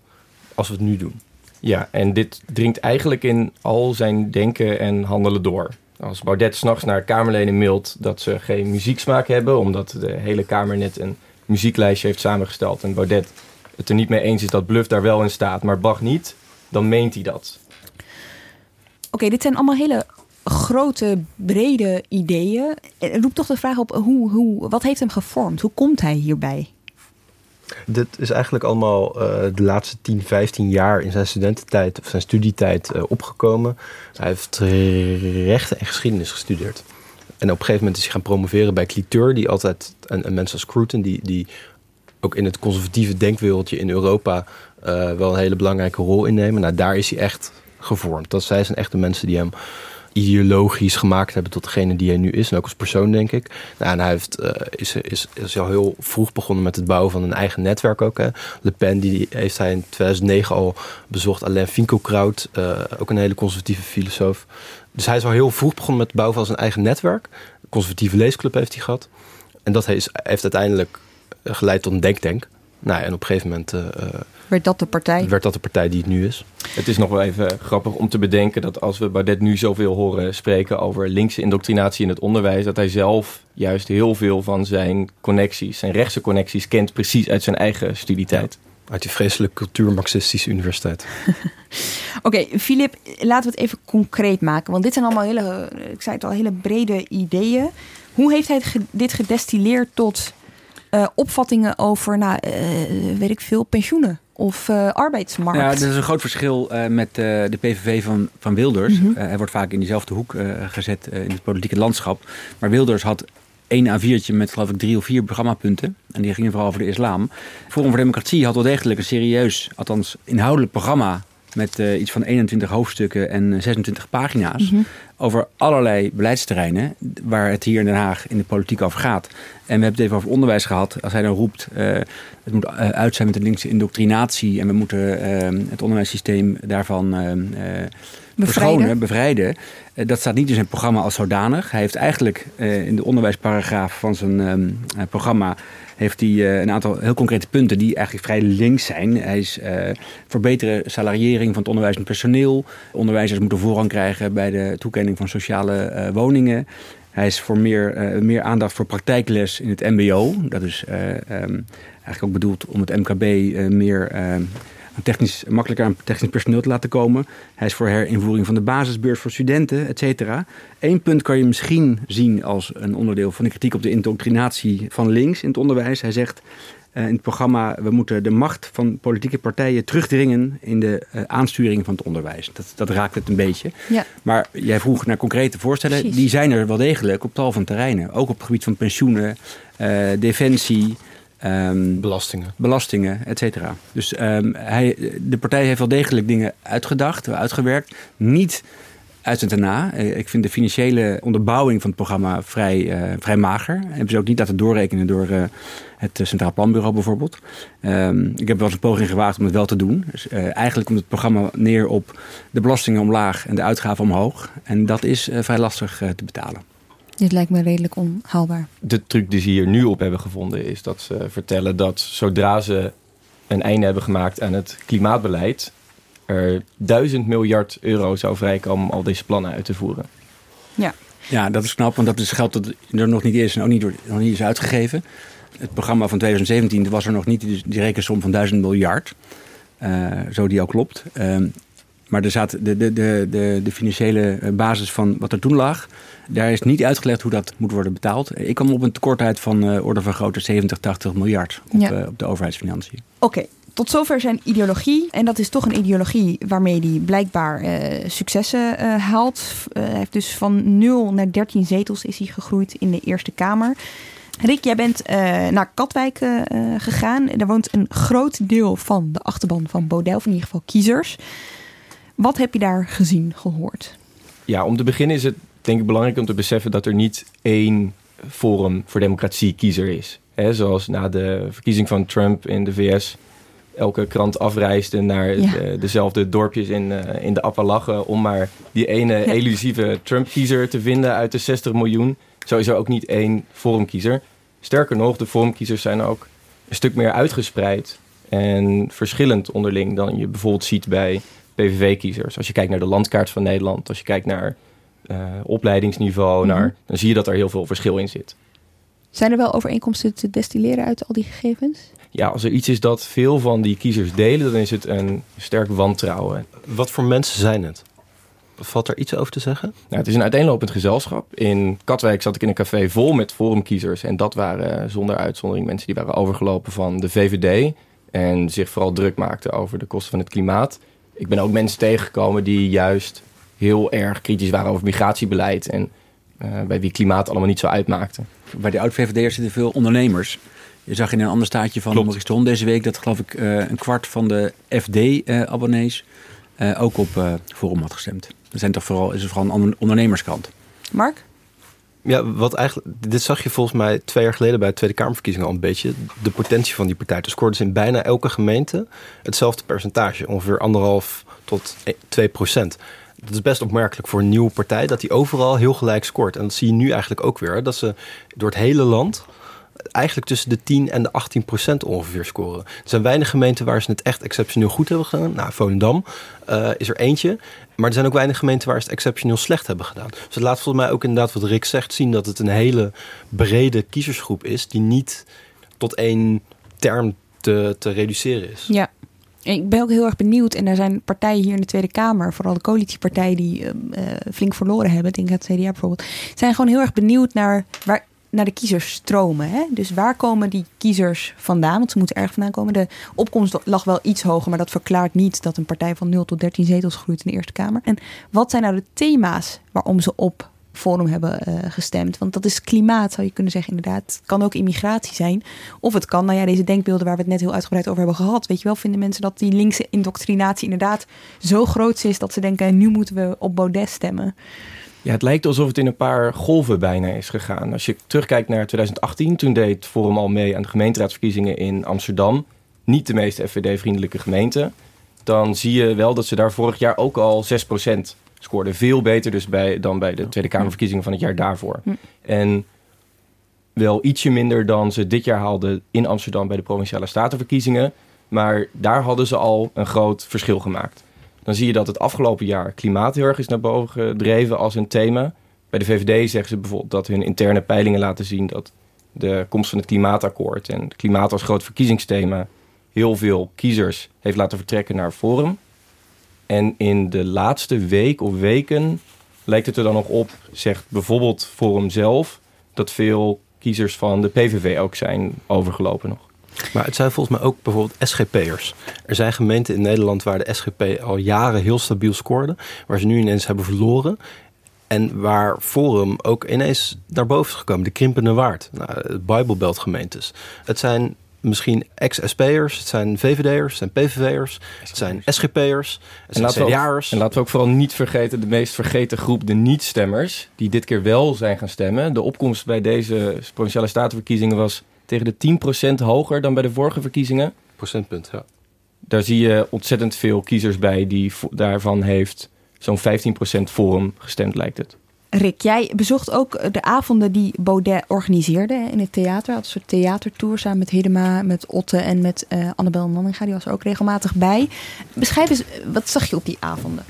Speaker 13: als we het nu doen.
Speaker 11: Ja, en dit dringt eigenlijk in al zijn denken en handelen door. Als Baudet s'nachts naar Kamerleden mailt dat ze geen muzieksmaak hebben... omdat de hele Kamer net een muzieklijstje heeft samengesteld en Baudet het er niet mee eens is dat Bluff daar wel in staat, maar Bach niet, dan meent hij dat.
Speaker 1: Oké, dit zijn allemaal hele grote, brede ideeën. Het roept toch de vraag op, hoe, hoe, wat heeft hem gevormd? Hoe komt hij hierbij?
Speaker 13: Dit is eigenlijk allemaal uh, de laatste 10, 15 jaar in zijn studententijd of zijn studietijd uh, opgekomen. Hij heeft rechten en geschiedenis gestudeerd. En op een gegeven moment is hij gaan promoveren bij Cliteur, die altijd, en, en mensen als Scruton, die, die ook in het conservatieve denkwereldje in Europa uh, wel een hele belangrijke rol innemen. Nou, daar is hij echt gevormd. Dat zij zijn echt de mensen die hem ideologisch gemaakt hebben tot degene die hij nu is. En ook als persoon, denk ik. Nou, en hij heeft, uh, is, is, is al heel vroeg begonnen met het bouwen van een eigen netwerk ook. Hè. Le Pen die heeft hij in 2009 al bezocht. Alain Finkielkraut, uh, ook een hele conservatieve filosoof. Dus hij is al heel vroeg begonnen met het bouwen van zijn eigen netwerk. Een conservatieve leesclub heeft hij gehad. En dat heeft, heeft uiteindelijk geleid tot een denktank. Nou, en op een gegeven moment... Uh,
Speaker 1: werd dat de partij?
Speaker 13: Werd dat de partij die het nu is.
Speaker 11: Het is nog wel even grappig om te bedenken dat als we Baudet nu zoveel horen spreken over linkse indoctrinatie in het onderwijs, dat hij zelf juist heel veel van zijn connecties, zijn rechtse connecties, kent precies uit zijn eigen studietijd.
Speaker 13: Ja, uit die vreselijke cultuur-marxistische universiteit. [laughs]
Speaker 1: Oké, Filip, laten we het even concreet maken. Want dit zijn allemaal hele, ik zei het al, hele brede ideeën. Hoe heeft hij dit gedestilleerd tot uh, opvattingen over, nou, uh, weet ik veel, pensioenen of uh, arbeidsmarkt.
Speaker 12: Ja, dat is een groot verschil met de PVV van, van Wilders. Mm -hmm. hij wordt vaak in diezelfde hoek gezet in het politieke landschap. Maar Wilders had één A4'tje met geloof ik drie of vier programmapunten. En die gingen vooral over de islam. Forum voor Democratie had wel degelijk een serieus, althans inhoudelijk programma met uh, iets van 21 hoofdstukken en 26 pagina's. Mm -hmm. Over allerlei beleidsterreinen waar het hier in Den Haag in de politiek over gaat. En we hebben het even over onderwijs gehad. Als hij dan roept, uh, het moet uit zijn met de linkse indoctrinatie. En we moeten het onderwijssysteem daarvan verschonen, bevrijden. dat staat niet in zijn programma als zodanig. Hij heeft eigenlijk in de onderwijsparagraaf van zijn um, programma heeft hij uh, een aantal heel concrete punten die eigenlijk vrij links zijn. Hij is uh, voor betere salariering van het onderwijs personeel. Onderwijzers moeten voorrang krijgen bij de toekenning van sociale uh, woningen. Hij is voor meer, meer aandacht voor praktijkles in het MBO. Dat is um, eigenlijk ook bedoeld om het MKB meer technisch, makkelijker aan technisch personeel te laten komen. Hij is voor herinvoering van de basisbeurs voor studenten, et cetera. Eén punt kan je misschien zien als een onderdeel van de kritiek op de indoctrinatie van links in het onderwijs. Hij zegt uh, in het programma, we moeten de macht van politieke partijen terugdringen in de uh, aansturing van het onderwijs. Dat, dat raakt het een beetje.
Speaker 1: Ja.
Speaker 12: Maar jij vroeg naar concrete voorstellen. Precies. Die zijn er wel degelijk op tal van terreinen. Ook op het gebied van pensioenen, uh, defensie,
Speaker 13: Um, belastingen.
Speaker 12: Belastingen, et cetera. Dus um, hij, de partij heeft wel degelijk dingen uitgedacht, uitgewerkt. Niet uit het daarna. Ik vind de financiële onderbouwing van het programma vrij, uh, vrij mager. Hebben ze ook niet laten doorrekenen door uh, het Centraal Planbureau bijvoorbeeld. Um, ik heb wel eens een poging gewaagd om het wel te doen. Dus, uh, eigenlijk komt het programma neer op de belastingen omlaag en de uitgaven omhoog. En dat is vrij lastig te betalen.
Speaker 1: Dit lijkt me redelijk onhaalbaar.
Speaker 11: De truc die ze hier nu op hebben gevonden is dat ze vertellen dat zodra ze een einde hebben gemaakt aan het klimaatbeleid, er duizend miljard euro zou vrijkomen om al deze plannen uit te voeren.
Speaker 1: Ja.
Speaker 12: Ja, dat is knap, want dat is geld dat er nog niet is en ook niet, door, nog niet is uitgegeven. Het programma van 2017 was er nog niet die, die rekensom van duizend miljard. Uh, zo die ook klopt. Uh, maar er zat de, de, de, de, de financiële basis van wat er toen lag. Daar is niet uitgelegd hoe dat moet worden betaald. Ik kwam op een tekort uit van uh, orde van grootte 70, 80 miljard op, ja. uh, op de overheidsfinanciën.
Speaker 1: Oké, okay. tot zover zijn ideologie. En dat is toch een ideologie waarmee hij blijkbaar uh, successen haalt. hij heeft dus van 0 naar 13 zetels is hij gegroeid in de Eerste Kamer. Rick, jij bent naar Katwijk gegaan. Daar woont een groot deel van de achterban van Baudet, of in ieder geval kiezers. Wat heb je daar gezien, gehoord?
Speaker 11: Ja, om te beginnen is het denk ik belangrijk om te beseffen dat er niet één Forum voor Democratie kiezer is. He, zoals na de verkiezing van Trump in de VS elke krant afreisde naar ja. de, dezelfde dorpjes in, uh, in de Appalachen om maar die ene ja. elusieve Trump-kiezer te vinden uit de 60 miljoen. Zo is er ook niet één Forum-kiezer. Sterker nog, de Forum-kiezers zijn ook een stuk meer uitgespreid en verschillend onderling dan je bijvoorbeeld ziet bij PVV-kiezers. Als je kijkt naar de landkaart van Nederland, als je kijkt naar opleidingsniveau, mm -hmm. naar, dan zie je dat er heel veel verschil in zit.
Speaker 1: Zijn er wel overeenkomsten te destilleren uit al die gegevens?
Speaker 11: Ja, als er iets is dat veel van die kiezers delen, dan is het een sterk wantrouwen.
Speaker 13: Wat voor mensen zijn het? Valt er iets over te zeggen?
Speaker 11: Nou, het is een uiteenlopend gezelschap. In Katwijk zat ik in een café vol met forumkiezers. En dat waren zonder uitzondering mensen die waren overgelopen van de VVD. En zich vooral druk maakten over de kosten van het klimaat. Ik ben ook mensen tegengekomen die juist heel erg kritisch waren over migratiebeleid. En uh, bij wie klimaat allemaal niet zo uitmaakte.
Speaker 12: Bij de oud-VVD'ers zitten veel ondernemers. Je zag in een ander staatje van Maurice Ton deze week... dat geloof ik uh, een kwart van de FD-abonnees uh, ook op Forum had gestemd. Dat zijn toch vooral, is er vooral een ondernemerskant.
Speaker 1: Mark?
Speaker 13: Ja, wat eigenlijk, dit zag je volgens mij twee jaar geleden bij de Tweede Kamerverkiezingen al een beetje. De potentie van die partij. Dus scoorden ze in bijna elke gemeente hetzelfde percentage. Ongeveer anderhalf tot 2 procent. Dat is best opmerkelijk voor een nieuwe partij, dat die overal heel gelijk scoort. En dat zie je nu eigenlijk ook weer. Dat ze door het hele land eigenlijk tussen de 10 en de 18 procent ongeveer scoren. Er zijn weinig gemeenten waar ze het echt exceptioneel goed hebben gedaan. Nou, Volendam uh, is er eentje. Maar er zijn ook weinig gemeenten waar ze het exceptioneel slecht hebben gedaan. Dus het laat volgens mij ook inderdaad wat Rick zegt zien dat het een hele brede kiezersgroep is die niet tot één term te, te reduceren is.
Speaker 1: Ja, ik ben ook heel erg benieuwd. En er zijn partijen hier in de Tweede Kamer, vooral de coalitiepartijen die uh, flink verloren hebben, denk ik het CDA bijvoorbeeld, zijn gewoon heel erg benieuwd naar waar naar de kiezers stromen. Hè? Dus waar komen die kiezers vandaan? Want ze moeten erg vandaan komen. De opkomst lag wel iets hoger, maar dat verklaart niet dat een partij van 0 tot 13 zetels groeit in de Eerste Kamer. En wat zijn nou de thema's waarom ze op Forum hebben uh, gestemd? Want dat is klimaat, zou je kunnen zeggen, inderdaad. Het kan ook immigratie zijn. Of het kan, nou ja, deze denkbeelden waar we het net heel uitgebreid over hebben gehad. Weet je wel, vinden mensen dat die linkse indoctrinatie inderdaad zo groot is dat ze denken: nu moeten we op Baudet stemmen.
Speaker 11: Ja, het lijkt alsof het in een paar golven bijna is gegaan. Als je terugkijkt naar 2018, toen deed Forum al mee aan de gemeenteraadsverkiezingen in Amsterdam. Niet de meest FVD-vriendelijke gemeente. Dan zie je wel dat ze daar vorig jaar ook al 6% scoorden. Veel beter dus bij, dan bij de Tweede Kamerverkiezingen van het jaar daarvoor. En wel ietsje minder dan ze dit jaar haalden in Amsterdam bij de Provinciale Statenverkiezingen. Maar daar hadden ze al een groot verschil gemaakt dan zie je dat het afgelopen jaar klimaat heel erg is naar boven gedreven als een thema. Bij de VVD zeggen ze bijvoorbeeld dat hun interne peilingen laten zien dat de komst van het klimaatakkoord en het klimaat als groot verkiezingsthema heel veel kiezers heeft laten vertrekken naar Forum. En in de laatste week of weken lijkt het er dan nog op, zegt bijvoorbeeld Forum zelf, dat veel kiezers van de PVV ook zijn overgelopen nog.
Speaker 13: Maar het zijn volgens mij ook bijvoorbeeld SGP'ers. Er zijn gemeenten in Nederland waar de SGP al jaren heel stabiel scoorde. Waar ze nu ineens hebben verloren. En waar Forum ook ineens naar boven is gekomen. De krimpende waard. Nou, Bijbelbelt gemeentes. Het zijn misschien ex-SP'ers, het zijn VVD'ers, het zijn PVV'ers, het zijn SGP'ers, het zijn CDA'ers.
Speaker 11: En laten we ook vooral niet vergeten de meest vergeten groep, de niet-stemmers, die dit keer wel zijn gaan stemmen. De opkomst bij deze provinciale statenverkiezingen was tegen de 10% hoger dan bij de vorige verkiezingen.
Speaker 13: Procentpunt, ja.
Speaker 11: Daar zie je ontzettend veel kiezers bij die daarvan heeft zo'n 15% Forum gestemd, lijkt het.
Speaker 1: Rick, jij bezocht ook de avonden die Baudet organiseerde in het theater. Had een soort theatertour samen met Hidema, met Otte en met uh, Annabel Nanninga. Die was er ook regelmatig bij. Beschrijf eens, wat zag je op die avonden?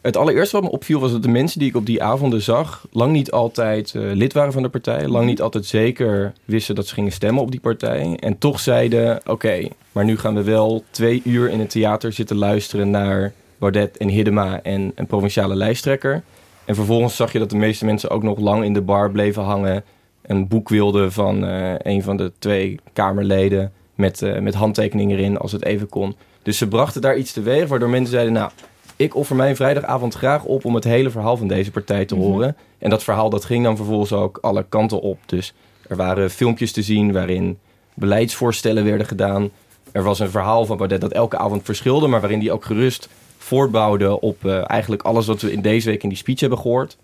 Speaker 11: Het allereerste wat me opviel was dat de mensen die ik op die avonden zag... lang niet altijd uh, lid waren van de partij. Lang mhm. niet altijd zeker wisten dat ze gingen stemmen op die partij. En toch zeiden, oké, maar nu gaan we wel twee uur in het theater zitten luisteren... naar Baudet en Hiddema en een provinciale lijsttrekker. En vervolgens zag je dat de meeste mensen ook nog lang in de bar bleven hangen... een boek wilden van uh, een van de twee Kamerleden... Met, uh, met handtekeningen erin, als het even kon. Dus ze brachten daar iets teweeg, waardoor mensen zeiden... nou ik offer mijn vrijdagavond graag op om het hele verhaal van deze partij te mhm. horen. En dat verhaal dat ging dan vervolgens ook alle kanten op. Dus er waren filmpjes te zien waarin beleidsvoorstellen werden gedaan. Er was een verhaal van Baudet dat elke avond verschilde, maar waarin die ook gerust voortbouwde op uh, eigenlijk alles wat we in deze week in die speech hebben gehoord.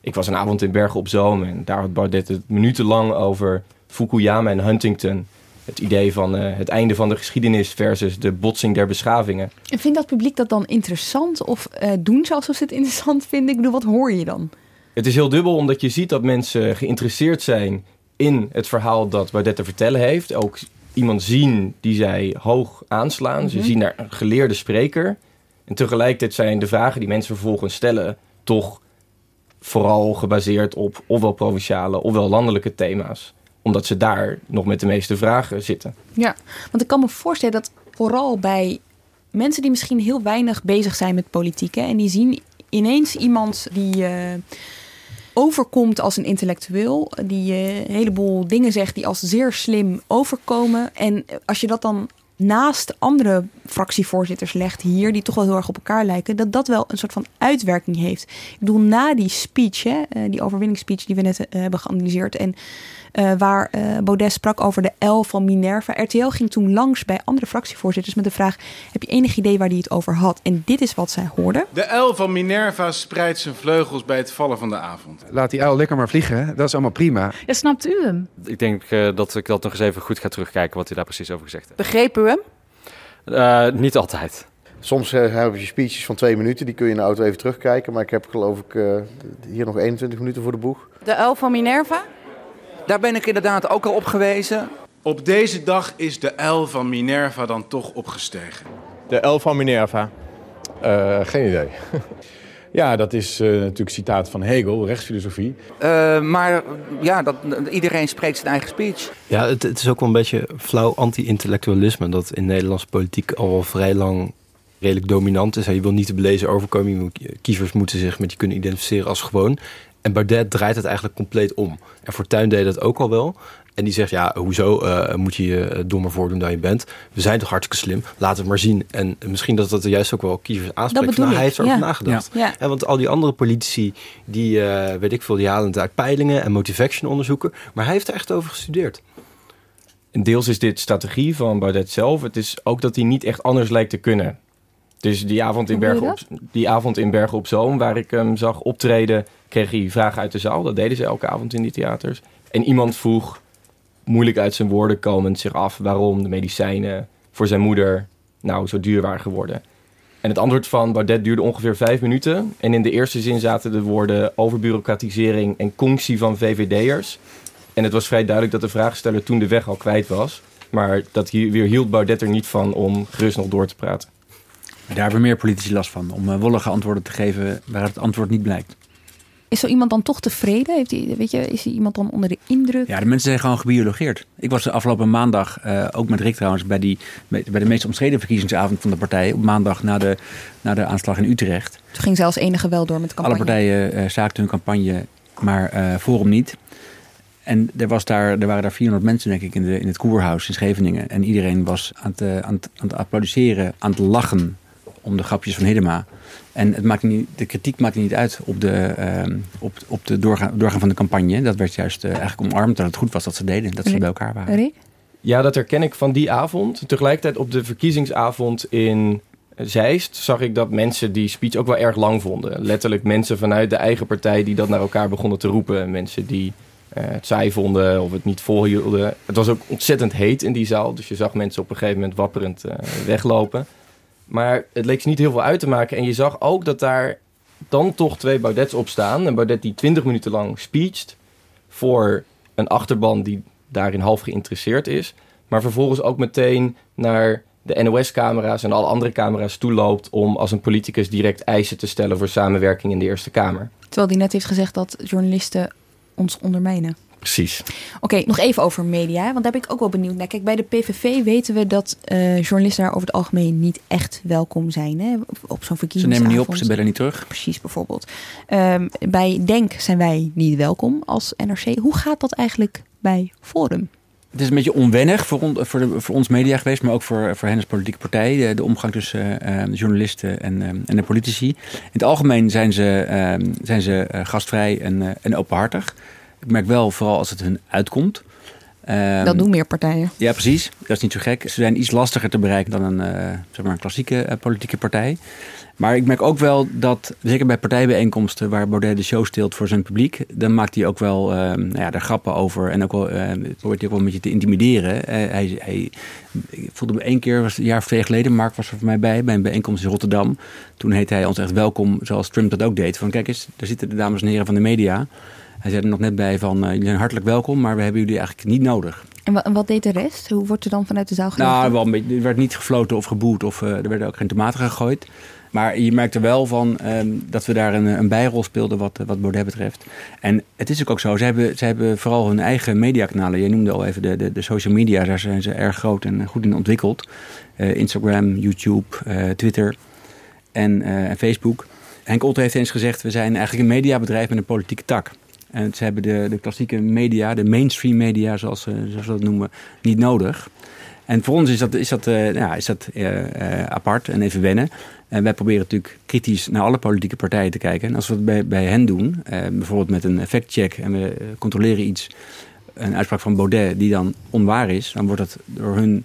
Speaker 11: Ik was een avond in Bergen op Zoom en daar had Baudet het minutenlang over Fukuyama en Huntington het idee van uh, het einde van de geschiedenis versus de botsing der beschavingen.
Speaker 1: En vindt dat publiek dat dan interessant of uh, doen ze alsof ze het interessant vinden? Ik bedoel, wat hoor je dan?
Speaker 11: Het is heel dubbel omdat je ziet dat mensen geïnteresseerd zijn in het verhaal dat Baudet te vertellen heeft. Ook iemand zien die zij hoog aanslaan. Ze mhm. zien daar een geleerde spreker. En tegelijkertijd zijn de vragen die mensen vervolgens stellen toch vooral gebaseerd op ofwel provinciale ofwel landelijke thema's omdat ze daar nog met de meeste vragen zitten.
Speaker 1: Ja, want ik kan me voorstellen dat vooral bij mensen die misschien heel weinig bezig zijn met politiek... en die zien ineens iemand die uh, overkomt als een intellectueel, die uh, een heleboel dingen zegt die als zeer slim overkomen. En als je dat dan naast andere fractievoorzitters legt hier, die toch wel heel erg op elkaar lijken, dat dat wel een soort van uitwerking heeft. Ik bedoel, na die speech, hè, die overwinningsspeech die we net hebben geanalyseerd en uh, waar uh, Baudet sprak over de L van Minerva. RTL ging toen langs bij andere fractievoorzitters met de vraag: Heb je enig idee waar hij het over had? En dit is wat zij hoorden.
Speaker 8: De L van Minerva spreidt zijn vleugels bij het vallen van de avond.
Speaker 26: Laat die uil lekker maar vliegen, dat is allemaal prima.
Speaker 27: Ja, snapt u hem?
Speaker 28: Ik denk uh, dat ik dat nog eens even goed ga terugkijken wat hij daar precies over gezegd heeft.
Speaker 27: Begreep u hem?
Speaker 28: niet altijd.
Speaker 29: Soms heb je speeches van twee minuten, die kun je in de auto even terugkijken. Maar ik heb geloof ik hier nog 21 minuten voor de boeg.
Speaker 27: De L van Minerva?
Speaker 30: Daar ben ik inderdaad ook al op gewezen.
Speaker 8: Op deze dag is de L van Minerva dan toch opgestegen.
Speaker 31: De L van Minerva? Uh, geen idee. [laughs] ja, dat is uh, natuurlijk citaat van Hegel, rechtsfilosofie.
Speaker 30: Uh, maar ja, dat, iedereen spreekt zijn eigen speech.
Speaker 13: Ja, het, het is ook wel een beetje flauw anti-intellectualisme... dat in Nederlandse politiek al vrij lang redelijk dominant is. Je wil niet te belezen overkomen. Kiezers moeten zich met je kunnen identificeren als gewoon. En Baudet draait het eigenlijk compleet om. En Fortuyn deed dat ook al wel. En die zegt, ja, hoezo uh, moet je je dommer voordoen dan je bent? We zijn toch hartstikke slim, laat het maar zien. En misschien dat dat juist ook wel kiezers aanspreekt. Nou, hij heeft erover ja. nagedacht. Ja. Ja. want al die andere politici, die, uh, weet ik veel, die halen het uit peilingen en motivation onderzoeken. Maar hij heeft er echt over gestudeerd.
Speaker 11: En deels is dit strategie van Baudet zelf. Het is ook dat hij niet echt anders lijkt te kunnen. Dus die avond in, Bergen op, die avond in Bergen op Zoom, waar ik hem zag optreden, kreeg hij vragen uit de zaal. Dat deden ze elke avond in die theaters. En iemand vroeg, moeilijk uit zijn woorden komend, zich af waarom de medicijnen voor zijn moeder nou zo duur waren geworden. En het antwoord van Baudet duurde ongeveer vijf minuten. En in de eerste zin zaten de woorden overbureaucratisering en conctie van VVD'ers. En het was vrij duidelijk dat de vraagsteller toen de weg al kwijt was. Maar dat hier weer hield Baudet er niet van om gerust nog door te praten.
Speaker 12: Daar hebben meer politici last van, om uh, wollige antwoorden te geven waar het antwoord niet blijkt.
Speaker 1: Is zo iemand dan toch tevreden? Heeft hij, weet je, is hij iemand dan onder de indruk?
Speaker 12: Ja, de mensen zijn gewoon gebiologeerd. Ik was de afgelopen maandag, uh, ook met Rick trouwens, bij, die, bij de meest omstreden verkiezingsavond van de partij. Op maandag na de, na de aanslag in Utrecht.
Speaker 1: Toen ging zelfs enige wel door met de campagne.
Speaker 12: Alle partijen uh, zaakten hun campagne, maar uh, Forum niet. En er, was daar, er waren daar 400 mensen, denk ik, in, de, in het Koerhuis in Scheveningen. En iedereen was aan het, aan, het, aan het applaudisseren, aan het lachen om de grapjes van Hiddema. En het maakt niet, de kritiek maakt niet uit op de, uh, op, op de doorgaan, doorgaan van de campagne. Dat werd juist uh, eigenlijk omarmd dat het goed was dat ze deden. Dat ze bij elkaar waren.
Speaker 1: Rick?
Speaker 11: Ja, dat herken ik van die avond. Tegelijkertijd op de verkiezingsavond in Zeist zag ik dat mensen die speech ook wel erg lang vonden. Letterlijk mensen vanuit de eigen partij die dat naar elkaar begonnen te roepen. Mensen die uh, het saai vonden of het niet volhielden. Het was ook ontzettend heet in die zaal. Dus je zag mensen op een gegeven moment wapperend uh, weglopen. Maar het leek ze niet heel veel uit te maken. En je zag ook dat daar dan toch twee Baudets op staan. Een Baudet die twintig minuten lang speecht voor een achterban die daarin half geïnteresseerd is. Maar vervolgens ook meteen naar de NOS-camera's en alle andere camera's toeloopt om als een politicus direct eisen te stellen voor samenwerking in de Eerste Kamer.
Speaker 1: Terwijl hij net heeft gezegd dat journalisten ons ondermijnen.
Speaker 11: Precies.
Speaker 1: Oké, nog even over media, want daar ben ik ook wel benieuwd naar. Kijk, bij de PVV weten we dat uh, journalisten daar over het algemeen niet echt welkom zijn. Hè? Op zo'n verkiezingsavond.
Speaker 12: Ze nemen niet op, ze bellen niet terug.
Speaker 1: Precies, bijvoorbeeld. Um, bij Denk zijn wij niet welkom als NRC. Hoe gaat dat eigenlijk bij Forum?
Speaker 12: Het is een beetje onwennig voor, on, voor, de, voor ons media geweest, maar ook voor, voor hen als politieke partij. De, de omgang tussen uh, journalisten en, uh, en de politici. In het algemeen zijn ze, uh, zijn ze gastvrij en, en openhartig. Ik merk wel, vooral als het hun uitkomt.
Speaker 1: Um, dat doen meer partijen.
Speaker 12: Ja, precies. Dat is niet zo gek. Ze zijn iets lastiger te bereiken dan een, uh, zeg maar een klassieke uh, politieke partij. Maar ik merk ook wel dat, zeker bij partijbijeenkomsten waar Baudet de show steelt voor zijn publiek, dan maakt hij ook wel uh, nou ja, daar grappen over en ook wel probeert hij ook wel een beetje te intimideren. hij, hij ik voelde me één keer, was een jaar of twee geleden, Mark was er voor mij bij, bij een bijeenkomst in Rotterdam. Toen heette hij ons echt welkom, zoals Trump dat ook deed. Van kijk eens, daar zitten de dames en heren van de media. Hij zei er nog net bij van, uh, jullie zijn hartelijk welkom, maar we hebben jullie eigenlijk niet nodig.
Speaker 1: En wat, deed de rest? Hoe wordt er dan vanuit de zaal
Speaker 12: gedaan? Nou, wel een beetje, er werd niet gefloten of geboet of uh, er werden ook geen tomaten gegooid. Maar je merkte wel van um, dat we daar een, een bijrol speelden wat, wat Baudet betreft. En het is ook zo, ze hebben, ze hebben vooral hun eigen mediakanalen. Je noemde al even de, de, de social media, daar zijn ze erg groot en goed in ontwikkeld. Uh, Instagram, YouTube, Twitter en Facebook. Henk Otte heeft eens gezegd: we zijn eigenlijk een mediabedrijf met een politieke tak. En ze hebben de, de klassieke media, de mainstream media, zoals, ze- zoals dat noemen, niet nodig. En voor ons is dat, is dat, eh, ja, is dat eh, eh, apart en even wennen. En wij proberen natuurlijk kritisch naar alle politieke partijen te kijken. En als we dat bij, bij hen doen, bijvoorbeeld met een factcheck en we controleren iets, een uitspraak van Baudet die dan onwaar is, dan wordt dat door hun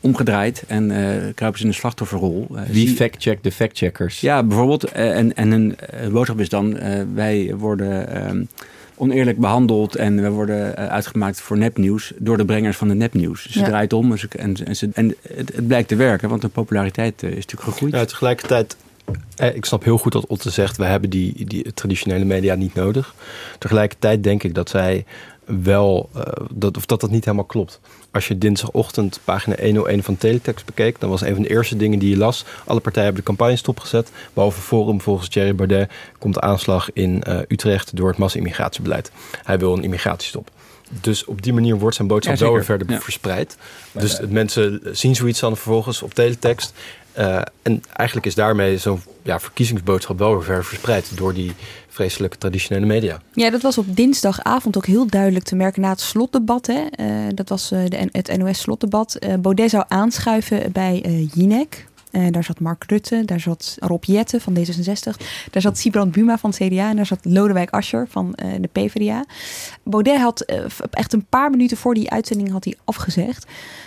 Speaker 12: omgedraaid en kruipen ze in de slachtofferrol.
Speaker 13: Wie fact-checkt de fact-checkers?
Speaker 12: ja, bijvoorbeeld. en, en hun boodschap is dan: wij worden ehm, oneerlijk behandeld en we worden eh, uitgemaakt voor nepnieuws door de brengers van de nepnieuws. Dus ze
Speaker 13: Ja.
Speaker 12: draait om en, ze, en, en, ze, en het, het blijkt te werken, want de populariteit eh, is natuurlijk gegroeid.
Speaker 13: Ja, tegelijkertijd, eh, ik snap heel goed dat Otte zegt... we hebben die, die traditionele media niet nodig. Tegelijkertijd denk ik dat zij wel... dat, of dat dat niet helemaal klopt. Als je dinsdagochtend pagina 101 van Teletext bekeek... dan was een van de eerste dingen die je las... alle partijen hebben de campagne stopgezet. Behalve Forum, volgens Thierry Baudet... komt de aanslag in eh, Utrecht door het massa-immigratiebeleid. Hij wil een immigratiestop. Dus op die manier wordt zijn boodschap
Speaker 12: Ja,
Speaker 13: weer verder
Speaker 12: Ja.
Speaker 13: verspreid. Dus het mensen zien zoiets dan vervolgens op teletext. Eh, en eigenlijk is daarmee zo'n ja, verkiezingsboodschap wel weer ver verspreid door die vreselijke traditionele media.
Speaker 1: Ja, dat was op dinsdagavond ook heel duidelijk te merken na het slotdebat. Hè. Eh, dat was eh, de, het NOS-slotdebat. Baudet zou aanschuiven bij Jinek. Daar zat Mark Rutte, daar zat Rob Jetten van D66, daar zat Sibrand Buma van CDA en daar zat Lodewijk Asscher van de PvdA. Baudet had echt een paar minuten voor die uitzending had hij afgezegd.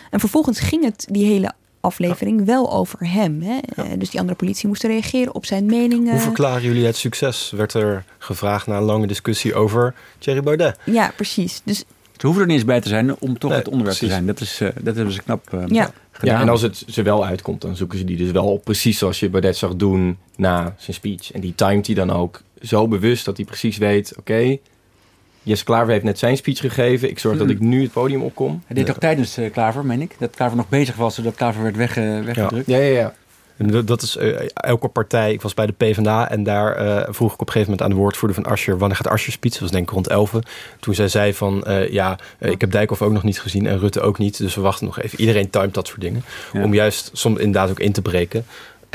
Speaker 1: En vervolgens ging het die hele aflevering wel over hem. Hè? Eh, dus die andere politie moest reageren op zijn meningen.
Speaker 13: Hoe verklaren jullie het succes? Werd er gevraagd na een lange discussie over Thierry Baudet.
Speaker 1: Ja, precies. Dus
Speaker 12: Ze hoeven er niet eens bij te zijn om toch
Speaker 13: Nee,
Speaker 12: het onderwerp te zijn. Dat, is, eh, dat hebben ze knap eh,
Speaker 1: Ja.
Speaker 12: gedaan.
Speaker 11: Ja, en als het ze wel uitkomt, dan zoeken ze die dus wel op. Precies zoals je Baudet zag doen na zijn speech. En die timet hij dan ook zo bewust dat hij precies weet... oké, Jesse Klaver heeft net zijn speech gegeven. Ik zorg dat ik nu het podium opkom.
Speaker 12: Hij deed ook tijdens eh, Klaver, meen ik. Dat Klaver nog bezig was, zodat Klaver werd wegge- weggedrukt.
Speaker 11: Ja, ja, ja.
Speaker 13: En dat, is eh, elke partij. Ik was bij de PvdA en daar eh, vroeg ik op een gegeven moment aan de woordvoerder van Asscher... wanneer gaat Asscher speech? Dat was denk ik rond 11. Toen zij zei van, eh, ja, eh, ik heb Dijkhoff ook nog niet gezien en Rutte ook niet. Dus we wachten nog even. Iedereen timet dat soort dingen. Om juist soms inderdaad ook in te breken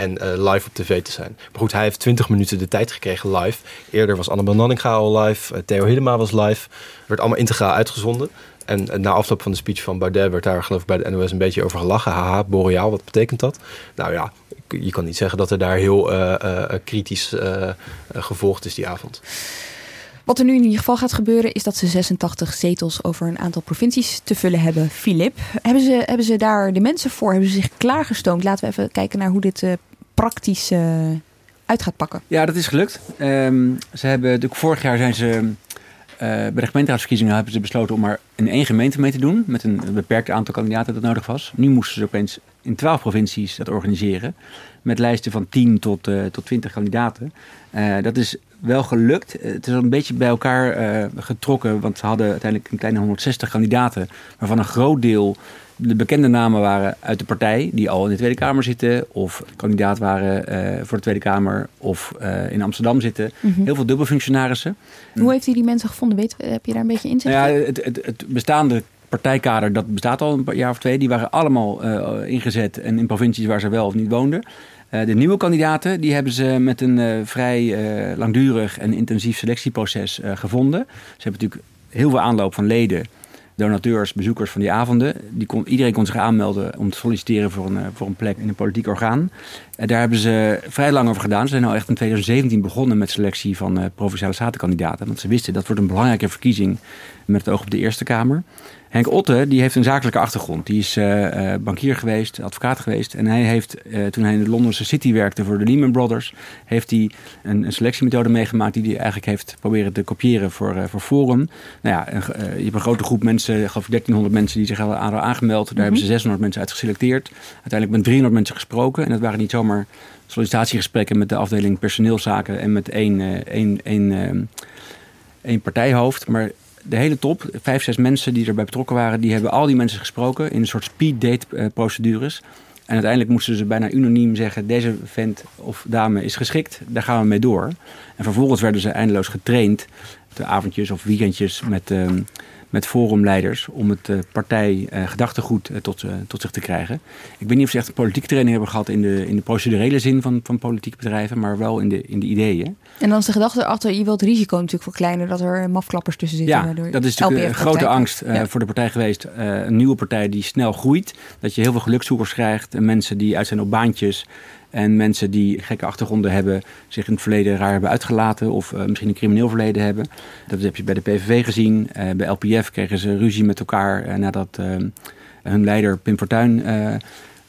Speaker 13: en eh, live op tv te zijn. Maar goed, hij heeft 20 minuten de tijd gekregen live. Eerder was Annabel Nanninga live. eh, Theo Hiddema was live. Werd allemaal integraal uitgezonden. En eh, na afloop van de speech van Baudet werd daar geloof ik bij de NOS een beetje over gelachen. Haha, boreaal, wat betekent dat? Nou ja, je kan niet zeggen dat er daar heel kritisch gevolgd is die avond.
Speaker 1: Wat er nu in ieder geval gaat gebeuren is dat ze 86 zetels over een aantal provincies te vullen hebben. Filip, hebben ze, hebben ze daar de mensen voor? Hebben ze zich klaargestoomd? Laten we even kijken naar hoe dit praktisch eh, uit gaat pakken.
Speaker 12: Ja, dat is gelukt. Ehm, ze hebben, natuurlijk vorig jaar zijn ze eh, bij de gemeenteraadsverkiezingen hebben ze besloten om maar in één gemeente mee te doen. Met een beperkt aantal kandidaten dat nodig was. Nu moesten ze opeens in twaalf provincies dat organiseren. Met lijsten van 10 tot, eh, tot 20 kandidaten. Dat is wel gelukt. Eh, Het is al een beetje bij elkaar eh, getrokken. Want ze hadden uiteindelijk een kleine 160 kandidaten. Waarvan een groot deel de bekende namen waren uit de partij. Die al in de Tweede Kamer zitten. Of kandidaat waren eh, voor de Tweede Kamer. Of in Amsterdam zitten.
Speaker 1: Mhm.
Speaker 12: Heel veel dubbelfunctionarissen.
Speaker 1: Hoe heeft hij die mensen gevonden? Weet, heb je daar een beetje inzicht
Speaker 12: Nou
Speaker 1: in?
Speaker 12: ja, het, het, het bestaande partijkader, dat bestaat al een jaar of twee. Die waren allemaal ingezet en in provincies waar ze wel of niet woonden. Eh, de nieuwe kandidaten, die hebben ze met een eh, vrij eh, langdurig en intensief selectieproces gevonden. Ze hebben natuurlijk heel veel aanloop van leden, donateurs, bezoekers van die avonden. Die kon, iedereen kon zich aanmelden om te solliciteren voor een, voor een plek in een politiek orgaan. Eh, daar hebben ze vrij lang over gedaan. Ze zijn al echt in 2017 begonnen met selectie van provinciale statenkandidaten. Want ze wisten dat wordt een belangrijke verkiezing met het oog op de Eerste Kamer. Henk Otte die heeft een zakelijke achtergrond. Die is eh, eh, bankier geweest, advocaat geweest. En hij heeft, eh, toen hij in de Londense City werkte voor de Lehman Brothers... heeft hij een, een selectiemethode meegemaakt... die hij eigenlijk heeft proberen te kopiëren voor, voor Forum. Nou ja, een, je hebt een grote groep mensen, ik geloof 1300 mensen... die zich hadden aangemeld. Daar hebben ze 600 mensen uit geselecteerd. Uiteindelijk met 300 mensen gesproken. En dat waren niet zomaar sollicitatiegesprekken... met de afdeling personeelszaken en met één, één, één, één partijhoofd... maar de hele top, vijf, zes mensen die erbij betrokken waren, die hebben al die mensen gesproken in een soort speed date eh, procedures. En uiteindelijk moesten ze bijna unaniem zeggen: deze vent of dame is geschikt, daar gaan we mee door. En vervolgens werden ze eindeloos getraind, de avondjes of weekendjes met, ehm, met forumleiders om het uh, partij uh, gedachtegoed tot, tot zich te krijgen. Ik weet niet of ze echt een politieke training hebben gehad in de, in de procedurele zin van, van politieke bedrijven, maar wel in de, in de ideeën.
Speaker 1: En dan is de gedachte erachter, je wilt het risico natuurlijk verkleinen dat er mafklappers tussen zitten.
Speaker 12: Ja, dat is natuurlijk een grote angst ja. voor de partij geweest. een nieuwe partij die snel groeit, dat je heel veel gelukzoekers krijgt en mensen die uit zijn op baantjes en mensen die gekke achtergronden hebben, zich in het verleden raar hebben uitgelaten of uh, misschien een crimineel verleden hebben. Dat heb je bij de PVV gezien. Uh, bij LPF kregen ze ruzie met elkaar uh, nadat hun leider Pim Fortuyn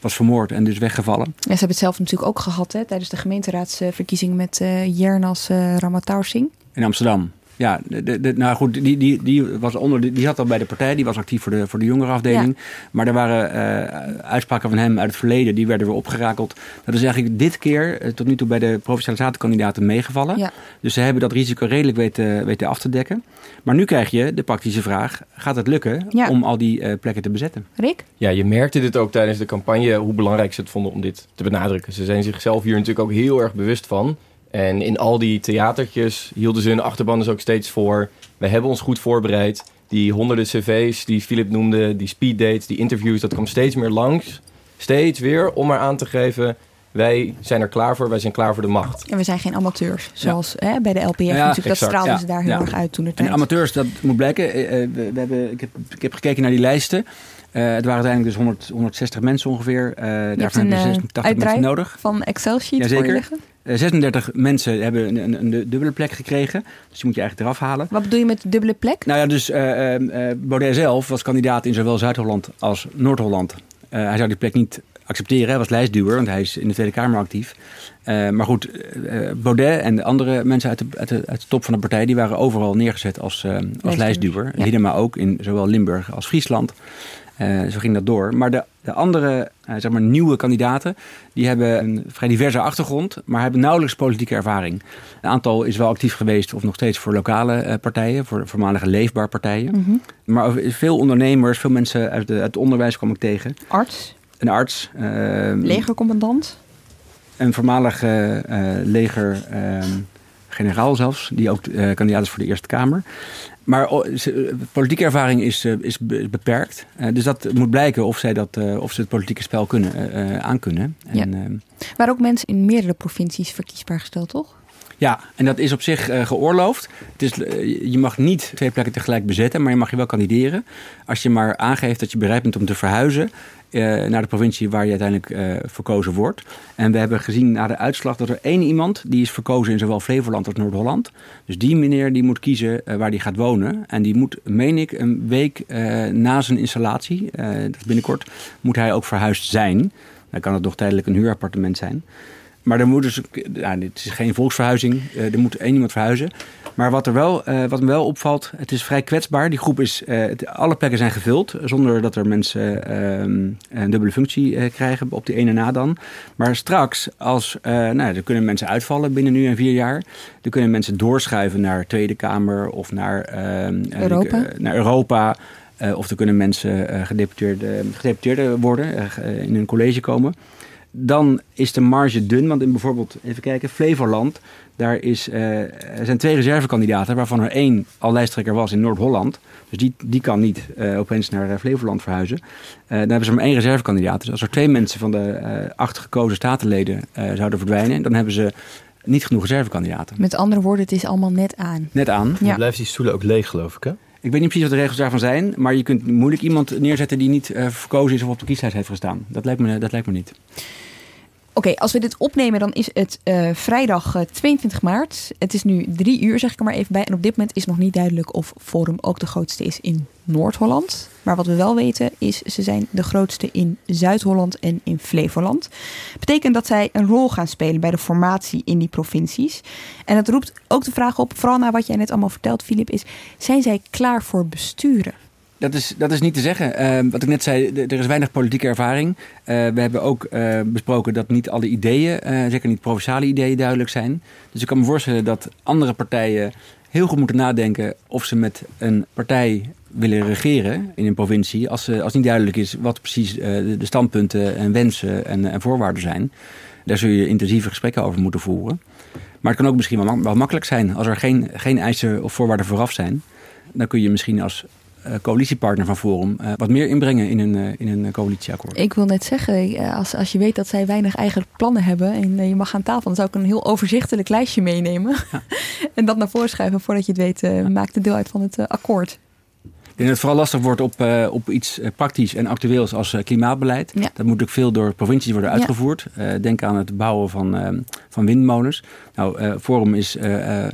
Speaker 12: was vermoord en dus weggevallen.
Speaker 1: Ja, ze hebben het zelf natuurlijk ook gehad hè, tijdens de gemeenteraadsverkiezing met Jernas Ramataursing.
Speaker 12: In Amsterdam. Ja, de, de, nou goed, die, die, die, was onder, die zat al bij de partij, die was actief voor de, voor de jongerenafdeling. Ja. Maar er waren uh, uitspraken van hem uit het verleden, die werden weer opgerakeld. Dat is eigenlijk dit keer uh, tot nu toe bij de provinciale statenkandidaten meegevallen. Ja. Dus ze hebben dat risico redelijk weten, weten af te dekken. Maar nu krijg je de praktische vraag, gaat het lukken ja. om al die uh, plekken te bezetten?
Speaker 1: Rick?
Speaker 11: Ja, je merkte dit ook tijdens de campagne, hoe belangrijk ze het vonden om dit te benadrukken. Ze zijn zichzelf hier natuurlijk ook heel erg bewust van. En in al die theatertjes hielden ze hun achterban dus ook steeds voor. We hebben ons goed voorbereid. Die honderden cv's die Philip noemde, die speeddates, die interviews, dat kwam steeds meer langs. Steeds weer om maar aan te geven, wij zijn er klaar voor, wij zijn klaar voor de macht.
Speaker 1: En we zijn geen amateurs, zoals ja. hè, bij de LPF ja, natuurlijk. Exact. Dat straalden ze daar heel erg uit toen het
Speaker 12: En amateurs, dat moet blijken. We, we hebben, ik, heb, ik heb gekeken naar die lijsten. Het waren uiteindelijk dus 100, 160 mensen ongeveer. Uh, daarvan hebben we 86 mensen nodig.
Speaker 1: van Excel-sheet voor je liggen?
Speaker 12: 36 mensen hebben een, een, een, dubbele plek gekregen. Dus die moet je eigenlijk eraf halen.
Speaker 1: Wat bedoel je met dubbele plek?
Speaker 12: Nou ja, dus uh, uh, Baudet zelf was kandidaat in zowel Zuid-Holland als Noord-Holland. Uh, hij zou die plek niet accepteren. Hij was lijstduwer, want hij is in de Tweede Kamer actief. maar goed, Baudet en de andere mensen uit de, uit, de, uit de, top van de partij... die waren overal neergezet als, als lijstduwer. Ja. Hiddema ook, in zowel Limburg als Friesland. Uh, zo ging dat door. Maar de, de andere uh, zeg maar nieuwe kandidaten... die hebben een vrij diverse achtergrond... maar hebben nauwelijks politieke ervaring. Een aantal is wel actief geweest... of nog steeds voor lokale uh, partijen... voor voormalige leefbaar partijen. Mm -hmm. Maar veel ondernemers, veel mensen uit, de, uit het onderwijs kwam ik tegen.
Speaker 1: Arts?
Speaker 12: Een arts.
Speaker 1: Legercommandant?
Speaker 12: Een voormalige leger... generaal zelfs, die ook kandidaat is voor de Eerste Kamer. Maar politieke ervaring is, eh, is beperkt. Uh, dus dat moet blijken of, zij dat, of ze het politieke spel kunnen, uh, aankunnen. En,
Speaker 1: ja. Waren ook mensen in meerdere provincies verkiesbaar gesteld, toch?
Speaker 12: Ja, en dat is op zich geoorloofd. Het is, je mag niet twee plekken tegelijk bezetten, maar je mag je wel kandideren. Als je maar aangeeft dat je bereid bent om te verhuizen uh, naar de provincie waar je uiteindelijk uh, verkozen wordt. En we hebben gezien na de uitslag dat er één iemand die is verkozen in zowel Flevoland als Noord-Holland. Dus die meneer die moet kiezen uh, waar hij gaat wonen. En die moet, meen ik, een week na zijn installatie, dat is binnenkort, moet hij ook verhuisd zijn. Dan kan het nog tijdelijk een huurappartement zijn. Maar er moet dus, nou, dit is geen volksverhuizing, er moet één iemand verhuizen. Maar wat, er wel, uh, wat me wel opvalt, het is vrij kwetsbaar. Die groep is, het, alle plekken zijn gevuld, zonder dat er mensen uh, een dubbele functie krijgen op die ene na dan. Maar straks, als, nou, er kunnen mensen uitvallen binnen nu en vier jaar. Er kunnen mensen doorschuiven naar Tweede Kamer of naar ehm,
Speaker 1: Europa.
Speaker 12: naar Europa. of er kunnen mensen gedeputeerde, gedeputeerde worden, in een college komen dan is de marge dun. Want in bijvoorbeeld, even kijken, Flevoland, daar is, uh, er zijn twee reservekandidaten, waarvan er één al lijsttrekker was in Noord-Holland. Dus die, die kan niet uh, opeens naar Flevoland verhuizen. Uh, dan hebben ze maar één reservekandidaat. Dus als er twee mensen van de acht gekozen statenleden zouden verdwijnen, dan hebben ze niet genoeg reservekandidaten.
Speaker 1: Met andere woorden, het is allemaal net aan.
Speaker 12: Net aan.
Speaker 13: Ja. Dan blijft die stoelen ook leeg, geloof ik, hè?
Speaker 12: Ik weet niet precies wat de regels daarvan zijn, maar je kunt moeilijk iemand neerzetten die niet verkozen is of op de kieslijst heeft gestaan. Dat lijkt me, dat lijkt me niet.
Speaker 1: Oké, als we dit opnemen, dan is het uh, vrijdag uh, 22 maart. Het is nu drie uur, zeg ik er maar even bij. En op dit moment is nog niet duidelijk of Forum ook de grootste is in Noord-Holland. Maar wat we wel weten is, ze zijn de grootste in Zuid-Holland en in Flevoland. Betekent dat zij een rol gaan spelen bij de formatie in die provincies. En het roept ook de vraag op, vooral na wat jij net allemaal vertelt, Filip, is... zijn zij klaar voor besturen?
Speaker 12: Dat is, dat is niet te zeggen. Uh, wat ik net zei, er is weinig politieke ervaring. Uh, we hebben ook uh, besproken dat niet alle ideeën, zeker niet provinciale ideeën, duidelijk zijn. Dus ik kan me voorstellen dat andere partijen heel goed moeten nadenken of ze met een partij willen regeren in een provincie. Als, als niet duidelijk is wat precies de, de, standpunten en wensen en, en, voorwaarden zijn. Daar zul je intensieve gesprekken over moeten voeren. Maar het kan ook misschien wel, wel makkelijk zijn als er geen, geen eisen of voorwaarden vooraf zijn. Dan kun je misschien als eh, coalitiepartner van Forum eh, wat meer inbrengen in een, eh, in een coalitieakkoord.
Speaker 1: Ik wil net zeggen, eh, als, als je weet dat zij weinig eigen plannen hebben en eh, je mag aan tafel, dan zou ik een heel overzichtelijk lijstje meenemen. [laughs] en dat naar voren schuiven voordat je het weet, eh, maakt het deel uit van het eh, akkoord.
Speaker 12: Ik denk dat het vooral lastig wordt op, eh, op iets eh, praktisch en actueels als eh, klimaatbeleid. Dat moet ook veel door provincies worden
Speaker 1: Ja.
Speaker 12: uitgevoerd. Eh, denk aan het bouwen van, eh, van windmolens. Nou, eh, Forum is eh, eh,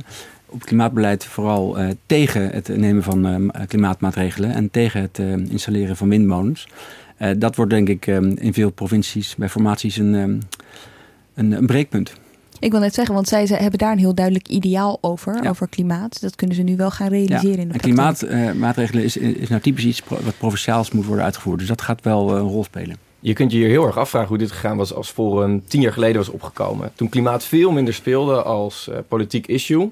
Speaker 12: op klimaatbeleid vooral eh, tegen het nemen van eh, ma- klimaatmaatregelen en tegen het eh, installeren van windmolens. Eh, dat wordt denk ik eh, in veel provincies bij formaties een, eh, een, een breekpunt.
Speaker 1: Ik wil net zeggen, want zij, zij hebben daar een heel duidelijk ideaal over, over klimaat. Dat kunnen ze nu wel gaan realiseren in de
Speaker 12: en klimaatmaatregelen is, is nou typisch iets wat provinciaals moet worden uitgevoerd. Dus dat gaat wel een rol spelen.
Speaker 11: Je kunt je hier heel erg afvragen hoe dit gegaan was als Forum tien jaar geleden was opgekomen. Toen klimaat veel minder speelde als politiek issue.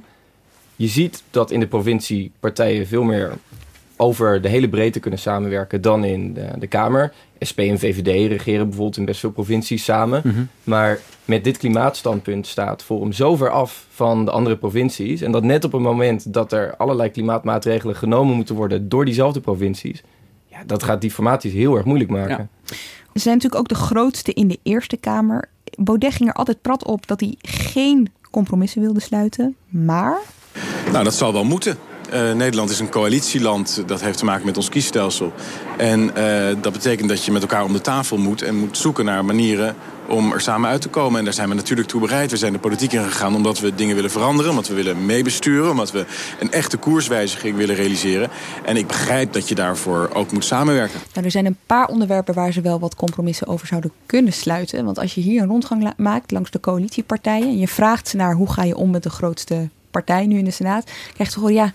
Speaker 11: Je ziet dat in de provincie partijen veel meer over de hele breedte kunnen samenwerken dan in de, de Kamer. SP en VVD regeren bijvoorbeeld in best veel provincies samen.
Speaker 12: Mhm.
Speaker 11: Maar met dit klimaatstandpunt staat Forum zo ver af van de andere provincies. En dat net op het moment dat er allerlei klimaatmaatregelen genomen moeten worden door diezelfde provincies. Ja, dat gaat die formaties heel erg moeilijk maken.
Speaker 1: Ze zijn natuurlijk ook de grootste in de Eerste Kamer. Baudet ging er altijd prat op dat hij geen compromissen wilde sluiten. Maar
Speaker 24: Nou, dat zal wel moeten. Eh, Nederland is een coalitieland. Dat heeft te maken met ons kiesstelsel. En eh, dat betekent dat je met elkaar om de tafel moet en moet zoeken naar manieren om er samen uit te komen. En daar zijn we natuurlijk toe bereid. We zijn de politiek ingegaan omdat we dingen willen veranderen, omdat we willen meebesturen, omdat we een echte koerswijziging willen realiseren. En ik begrijp dat je daarvoor ook moet samenwerken.
Speaker 1: nou, er zijn een paar onderwerpen waar ze wel wat compromissen over zouden kunnen sluiten. Want als je hier een rondgang maakt langs de coalitiepartijen en je vraagt naar hoe ga je om met de grootste partij nu in de Senaat, krijg je toch wel ja.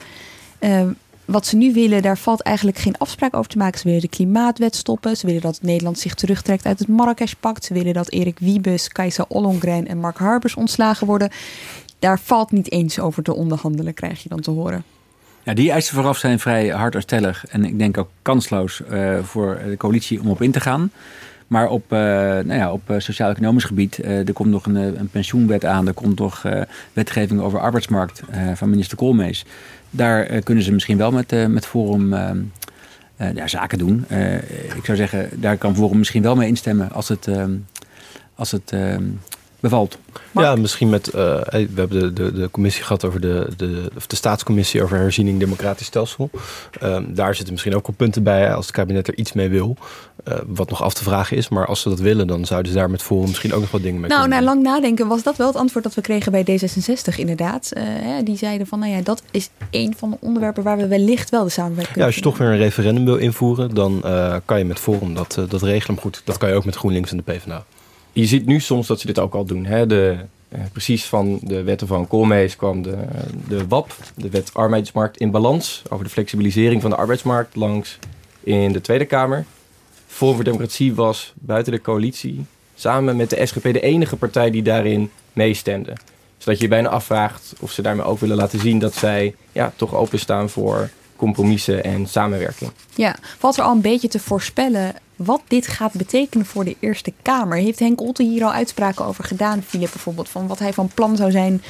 Speaker 1: eh, wat ze nu willen, daar valt eigenlijk geen afspraak over te maken. Ze willen de klimaatwet stoppen. Ze willen dat Nederland zich terugtrekt uit het Marrakesh-pact. Ze willen dat Erik Wiebes, Kajsa Ollongren en Mark Harbers ontslagen worden. Daar valt niet eens over te onderhandelen, krijg je dan te horen.
Speaker 12: Ja, die eisen vooraf zijn vrij hard en stellig. En ik denk ook kansloos eh, voor de coalitie om op in te gaan. Maar op, eh, nou ja, op eh, sociaal-economisch gebied, eh, er komt nog een, een pensioenwet aan. Er komt nog wetgeving over arbeidsmarkt van minister Koolmees. Daar kunnen ze misschien wel met, met Forum ja, zaken doen. Ik zou zeggen, daar kan Forum misschien wel mee instemmen als het, als het bevalt.
Speaker 13: Ja, misschien met. eh, we hebben de, de, de commissie gehad over de, de, of de staatscommissie over herziening democratisch stelsel. Ehm, daar zitten misschien ook wel punten bij als het kabinet er iets mee wil. eh, wat nog af te vragen is. Maar als ze dat willen, dan zouden ze daar met Forum misschien ook nog wat dingen mee
Speaker 1: Nou,
Speaker 13: kunnen.
Speaker 1: na lang nadenken was dat wel het antwoord dat we kregen bij D66 inderdaad. Eh, hè, die zeiden van, nou ja, dat is een van de onderwerpen waar we wellicht wel de samenwerking
Speaker 13: Ja, als je toch weer een referendum wil invoeren, dan eh, kan je met Forum dat, dat regelen. Maar goed, dat kan je ook met GroenLinks en de PvdA.
Speaker 11: Je ziet nu soms dat ze dit ook al doen. Hè? De, eh, precies van de wetten van Koolmees kwam de, de WAP, de wet arbeidsmarkt in balans, over de flexibilisering van de arbeidsmarkt langs in de Tweede Kamer. Forum voor Democratie was buiten de coalitie samen met de SGP de enige partij die daarin meestemde. Zodat je je bijna afvraagt of ze daarmee ook willen laten zien dat zij ja, toch openstaan voor compromissen en samenwerking.
Speaker 1: Ja, valt er al een beetje te voorspellen wat dit gaat betekenen voor de Eerste Kamer? Heeft Henk Otte hier al uitspraken over gedaan, Philip bijvoorbeeld, van wat hij van plan zou zijn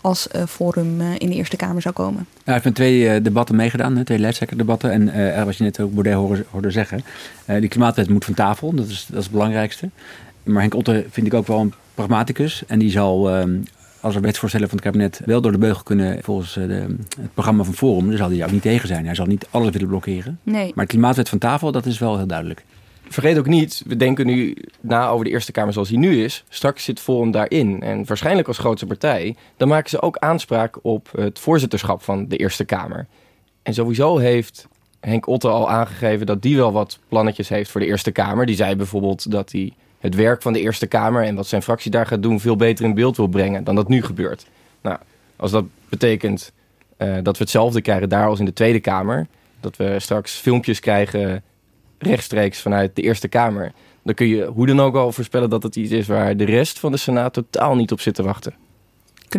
Speaker 1: als eh, Forum eh, in de Eerste Kamer zou komen?
Speaker 12: Ja, hij heeft met twee eh, debatten meegedaan, hè, twee lijsttrekkerdebatten. En wat je net ook Baudet hoorde, hoorde zeggen, die klimaatwet moet van tafel, dat is, dat is het belangrijkste. Maar Henk Otte vind ik ook wel een pragmaticus. En die zal eh, als er wetsvoorstellen van het kabinet wel door de beugel kunnen volgens de, het programma van Forum, dan zal hij ook niet tegen zijn. Hij zal niet alles willen blokkeren.
Speaker 1: Nee.
Speaker 12: Maar de klimaatwet van tafel, dat is wel heel duidelijk.
Speaker 11: Vergeet ook niet, we denken nu na over de Eerste Kamer zoals die nu is. Straks zit Forum daarin. En waarschijnlijk als grootste partij. Dan maken ze ook aanspraak op het voorzitterschap van de Eerste Kamer. En sowieso heeft Henk Otte al aangegeven dat die wel wat plannetjes heeft voor de Eerste Kamer. Die zei bijvoorbeeld dat hij het werk van de Eerste Kamer en wat zijn fractie daar gaat doen veel beter in beeld wil brengen dan dat nu gebeurt. Nou, als dat betekent eh, dat we hetzelfde krijgen daar als in de Tweede Kamer. Dat we straks filmpjes krijgen rechtstreeks vanuit de Eerste Kamer. Dan kun je hoe dan ook al voorspellen dat het iets is waar de rest van de Senaat totaal niet op zit te wachten.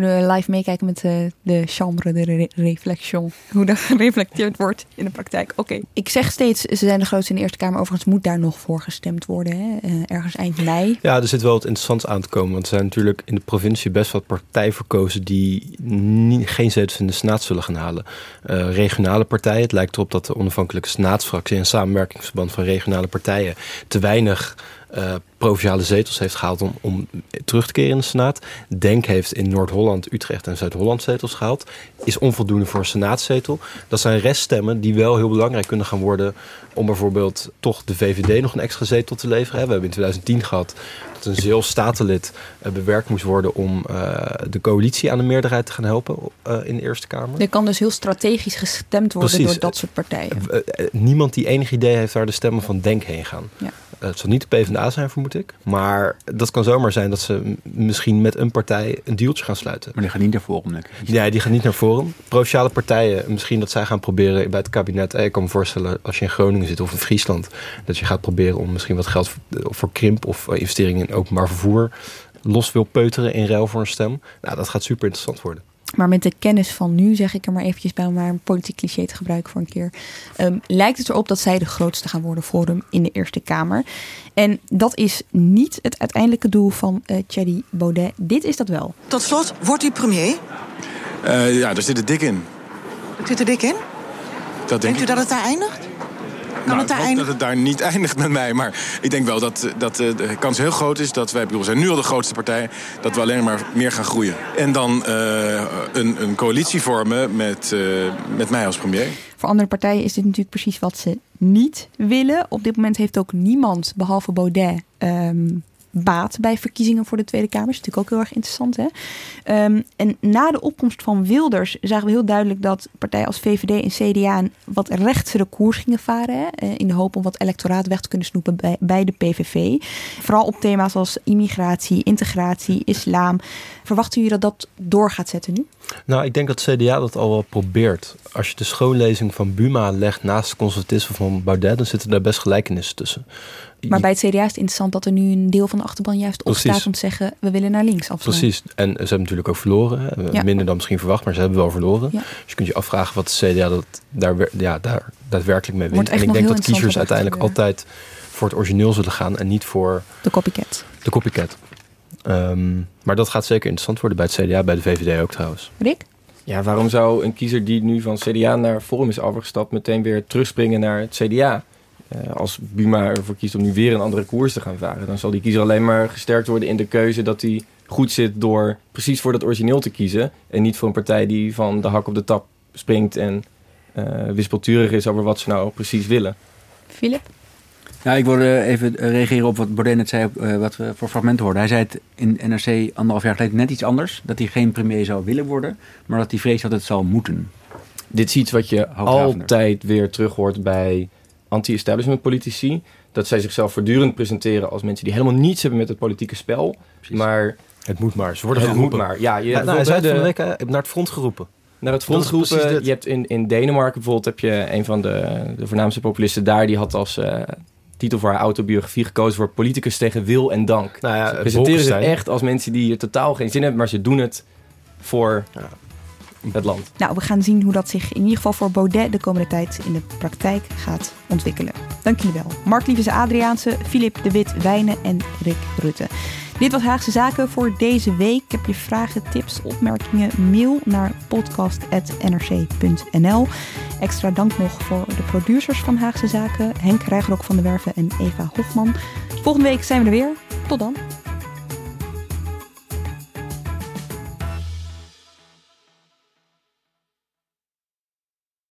Speaker 1: Kunnen we live meekijken met uh, de chambre de re reflexion. Hoe dat [laughs] gereflecteerd wordt in de praktijk. Oké, ik zeg steeds, ze zijn de grootste in de Eerste Kamer. Overigens moet daar nog voor gestemd worden, hè? Uh, ergens eind mei.
Speaker 13: Ja, er zit wel wat interessants aan te komen. Want er zijn natuurlijk in de provincie best wat partijen verkozen... die niet, geen zetels in de Senaat zullen gaan halen. Uh, regionale partijen, het lijkt erop dat de onafhankelijke Senaatsfractie... en samenwerkingsverband van regionale partijen te weinig uh, provinciale zetels heeft gehaald om, om terug te keren in de Senaat. Denk heeft in Noord-Holland, Utrecht en Zuid-Holland zetels gehaald. Is onvoldoende voor een Senaatzetel. Dat zijn reststemmen die wel heel belangrijk kunnen gaan worden... om bijvoorbeeld toch de VVD nog een extra zetel te leveren. We hebben in 2010 gehad dat een Zeeuws statenlid uh, bewerkt moest worden... om uh, de coalitie aan de meerderheid te gaan helpen in de Eerste Kamer.
Speaker 1: Er kan dus heel strategisch gestemd worden Precies. door dat soort partijen.
Speaker 13: niemand die enig idee heeft waar de stemmen van Denk heen gaan. Ja. Het zal niet de PvdA zijn, vermoed ik. Maar dat kan zomaar zijn dat ze misschien met een partij een dealtje gaan sluiten.
Speaker 12: Maar die gaan niet naar voren, denk
Speaker 13: ik. Ja, die gaan niet naar voren. Provinciale partijen, misschien dat zij gaan proberen bij het kabinet. Ik kan me voorstellen, als je in Groningen zit of in Friesland... dat je gaat proberen om misschien wat geld voor, voor krimp... of investeringen in openbaar vervoer los wil peuteren in ruil voor een stem. Nou, dat gaat super interessant worden.
Speaker 1: Maar met de kennis van nu, zeg ik er maar eventjes bij om maar een politiek cliché te gebruiken voor een keer. Um, lijkt het erop dat zij de grootste gaan worden voor hem in de Eerste Kamer. En dat is niet het uiteindelijke doel van uh, Thierry Baudet. Dit is dat wel.
Speaker 32: Tot slot, wordt u premier?
Speaker 33: Uh, ja, daar zit het dik in.
Speaker 32: Zit er dik in?
Speaker 33: Dat denk
Speaker 32: Denkt u dat het daar eindigt?
Speaker 33: Nou,
Speaker 32: het daar
Speaker 33: ik hoop dat het daar niet [laughs] eindigt met mij. Maar ik denk wel dat, dat uh, de kans heel groot is dat wij... bedoel, zijn nu al de grootste partij... dat we alleen maar meer gaan groeien. En dan uh, een, een coalitie vormen met, uh, met mij als premier.
Speaker 1: Voor andere partijen is dit natuurlijk precies wat ze niet willen. Op dit moment heeft ook niemand, behalve Baudet... Um, baat bij verkiezingen voor de Tweede Kamer. is natuurlijk ook heel erg interessant. Hè? Um, en na de opkomst van Wilders zagen we heel duidelijk dat partijen als VVD en CDA een wat rechtere koers gingen varen. Hè? In de hoop om wat electoraat weg te kunnen snoepen bij, bij de PVV. Vooral op thema's als immigratie, integratie, islam. Verwachten jullie dat dat door gaat zetten nu?
Speaker 13: Nou, ik denk dat CDA dat al wel probeert. Als je de schoonlezing van Buma legt naast het conservatisme van Baudet, dan zitten daar best gelijkenissen tussen.
Speaker 1: Maar bij het CDA is het interessant dat er nu een deel van de achterban juist opstaat om te zeggen: we willen naar links. Absoluut.
Speaker 13: Precies. En ze hebben natuurlijk ook verloren. Ja. Minder dan misschien verwacht, maar ze hebben wel verloren. Ja. Dus je kunt je afvragen wat de CDA dat daar, ja, daar daadwerkelijk mee wint. En ik denk dat kiezers uiteindelijk altijd voor het origineel zullen gaan en niet voor
Speaker 1: de copycat.
Speaker 13: De copycat. Um, maar dat gaat zeker interessant worden bij het CDA, bij de VVD ook trouwens.
Speaker 1: Rick?
Speaker 11: Ja, waarom zou een kiezer die nu van CDA naar Forum is overgestapt... meteen weer terugspringen naar het CDA? Uh, als Buma ervoor kiest om nu weer een andere koers te gaan varen... dan zal die kiezer alleen maar gesterkt worden in de keuze... dat hij goed zit door precies voor dat origineel te kiezen... en niet voor een partij die van de hak op de tap springt... en uh, wispelturig is over wat ze nou precies willen.
Speaker 1: Philip?
Speaker 12: Nou, ik wilde even reageren op wat Baudet net zei, uh, wat we voor fragment hoorden. Hij zei het in NRC anderhalf jaar geleden net iets anders. Dat hij geen premier zou willen worden, maar dat hij vreest dat het zal moeten.
Speaker 11: Dit is iets wat je altijd weer terug hoort bij anti-establishment politici. Dat zij zichzelf voortdurend presenteren als mensen die helemaal niets hebben met het politieke spel. Precies. Maar
Speaker 13: het moet maar. Ze worden
Speaker 11: het
Speaker 13: geroepen.
Speaker 11: moet maar. Ja, je,
Speaker 13: ja, nou, hij zei de, van de week uh, naar het front geroepen.
Speaker 11: Naar het front geroepen. Je hebt in, in Denemarken bijvoorbeeld heb je een van de, de voornaamste populisten daar. Die had als uh, titel voor haar autobiografie gekozen voor politicus tegen wil en dank.
Speaker 13: Nou ja,
Speaker 11: ze presenteren zich echt als mensen die totaal geen zin hebben, maar ze doen het voor ja. Het land.
Speaker 1: Nou, we gaan zien hoe dat zich in ieder geval voor Baudet de komende tijd in de praktijk gaat ontwikkelen. Dank jullie wel. Mark Adriaanse, Filip de Wit Wijnen en Rick Rutte. Dit was Haagse Zaken voor deze week. Heb je vragen, tips, opmerkingen? Mail naar podcast.nrc.nl. Extra dank nog voor de producers van Haagse Zaken, Henk Rijgerok van de Werven en Eva Hofman. Volgende week zijn we er weer. Tot dan.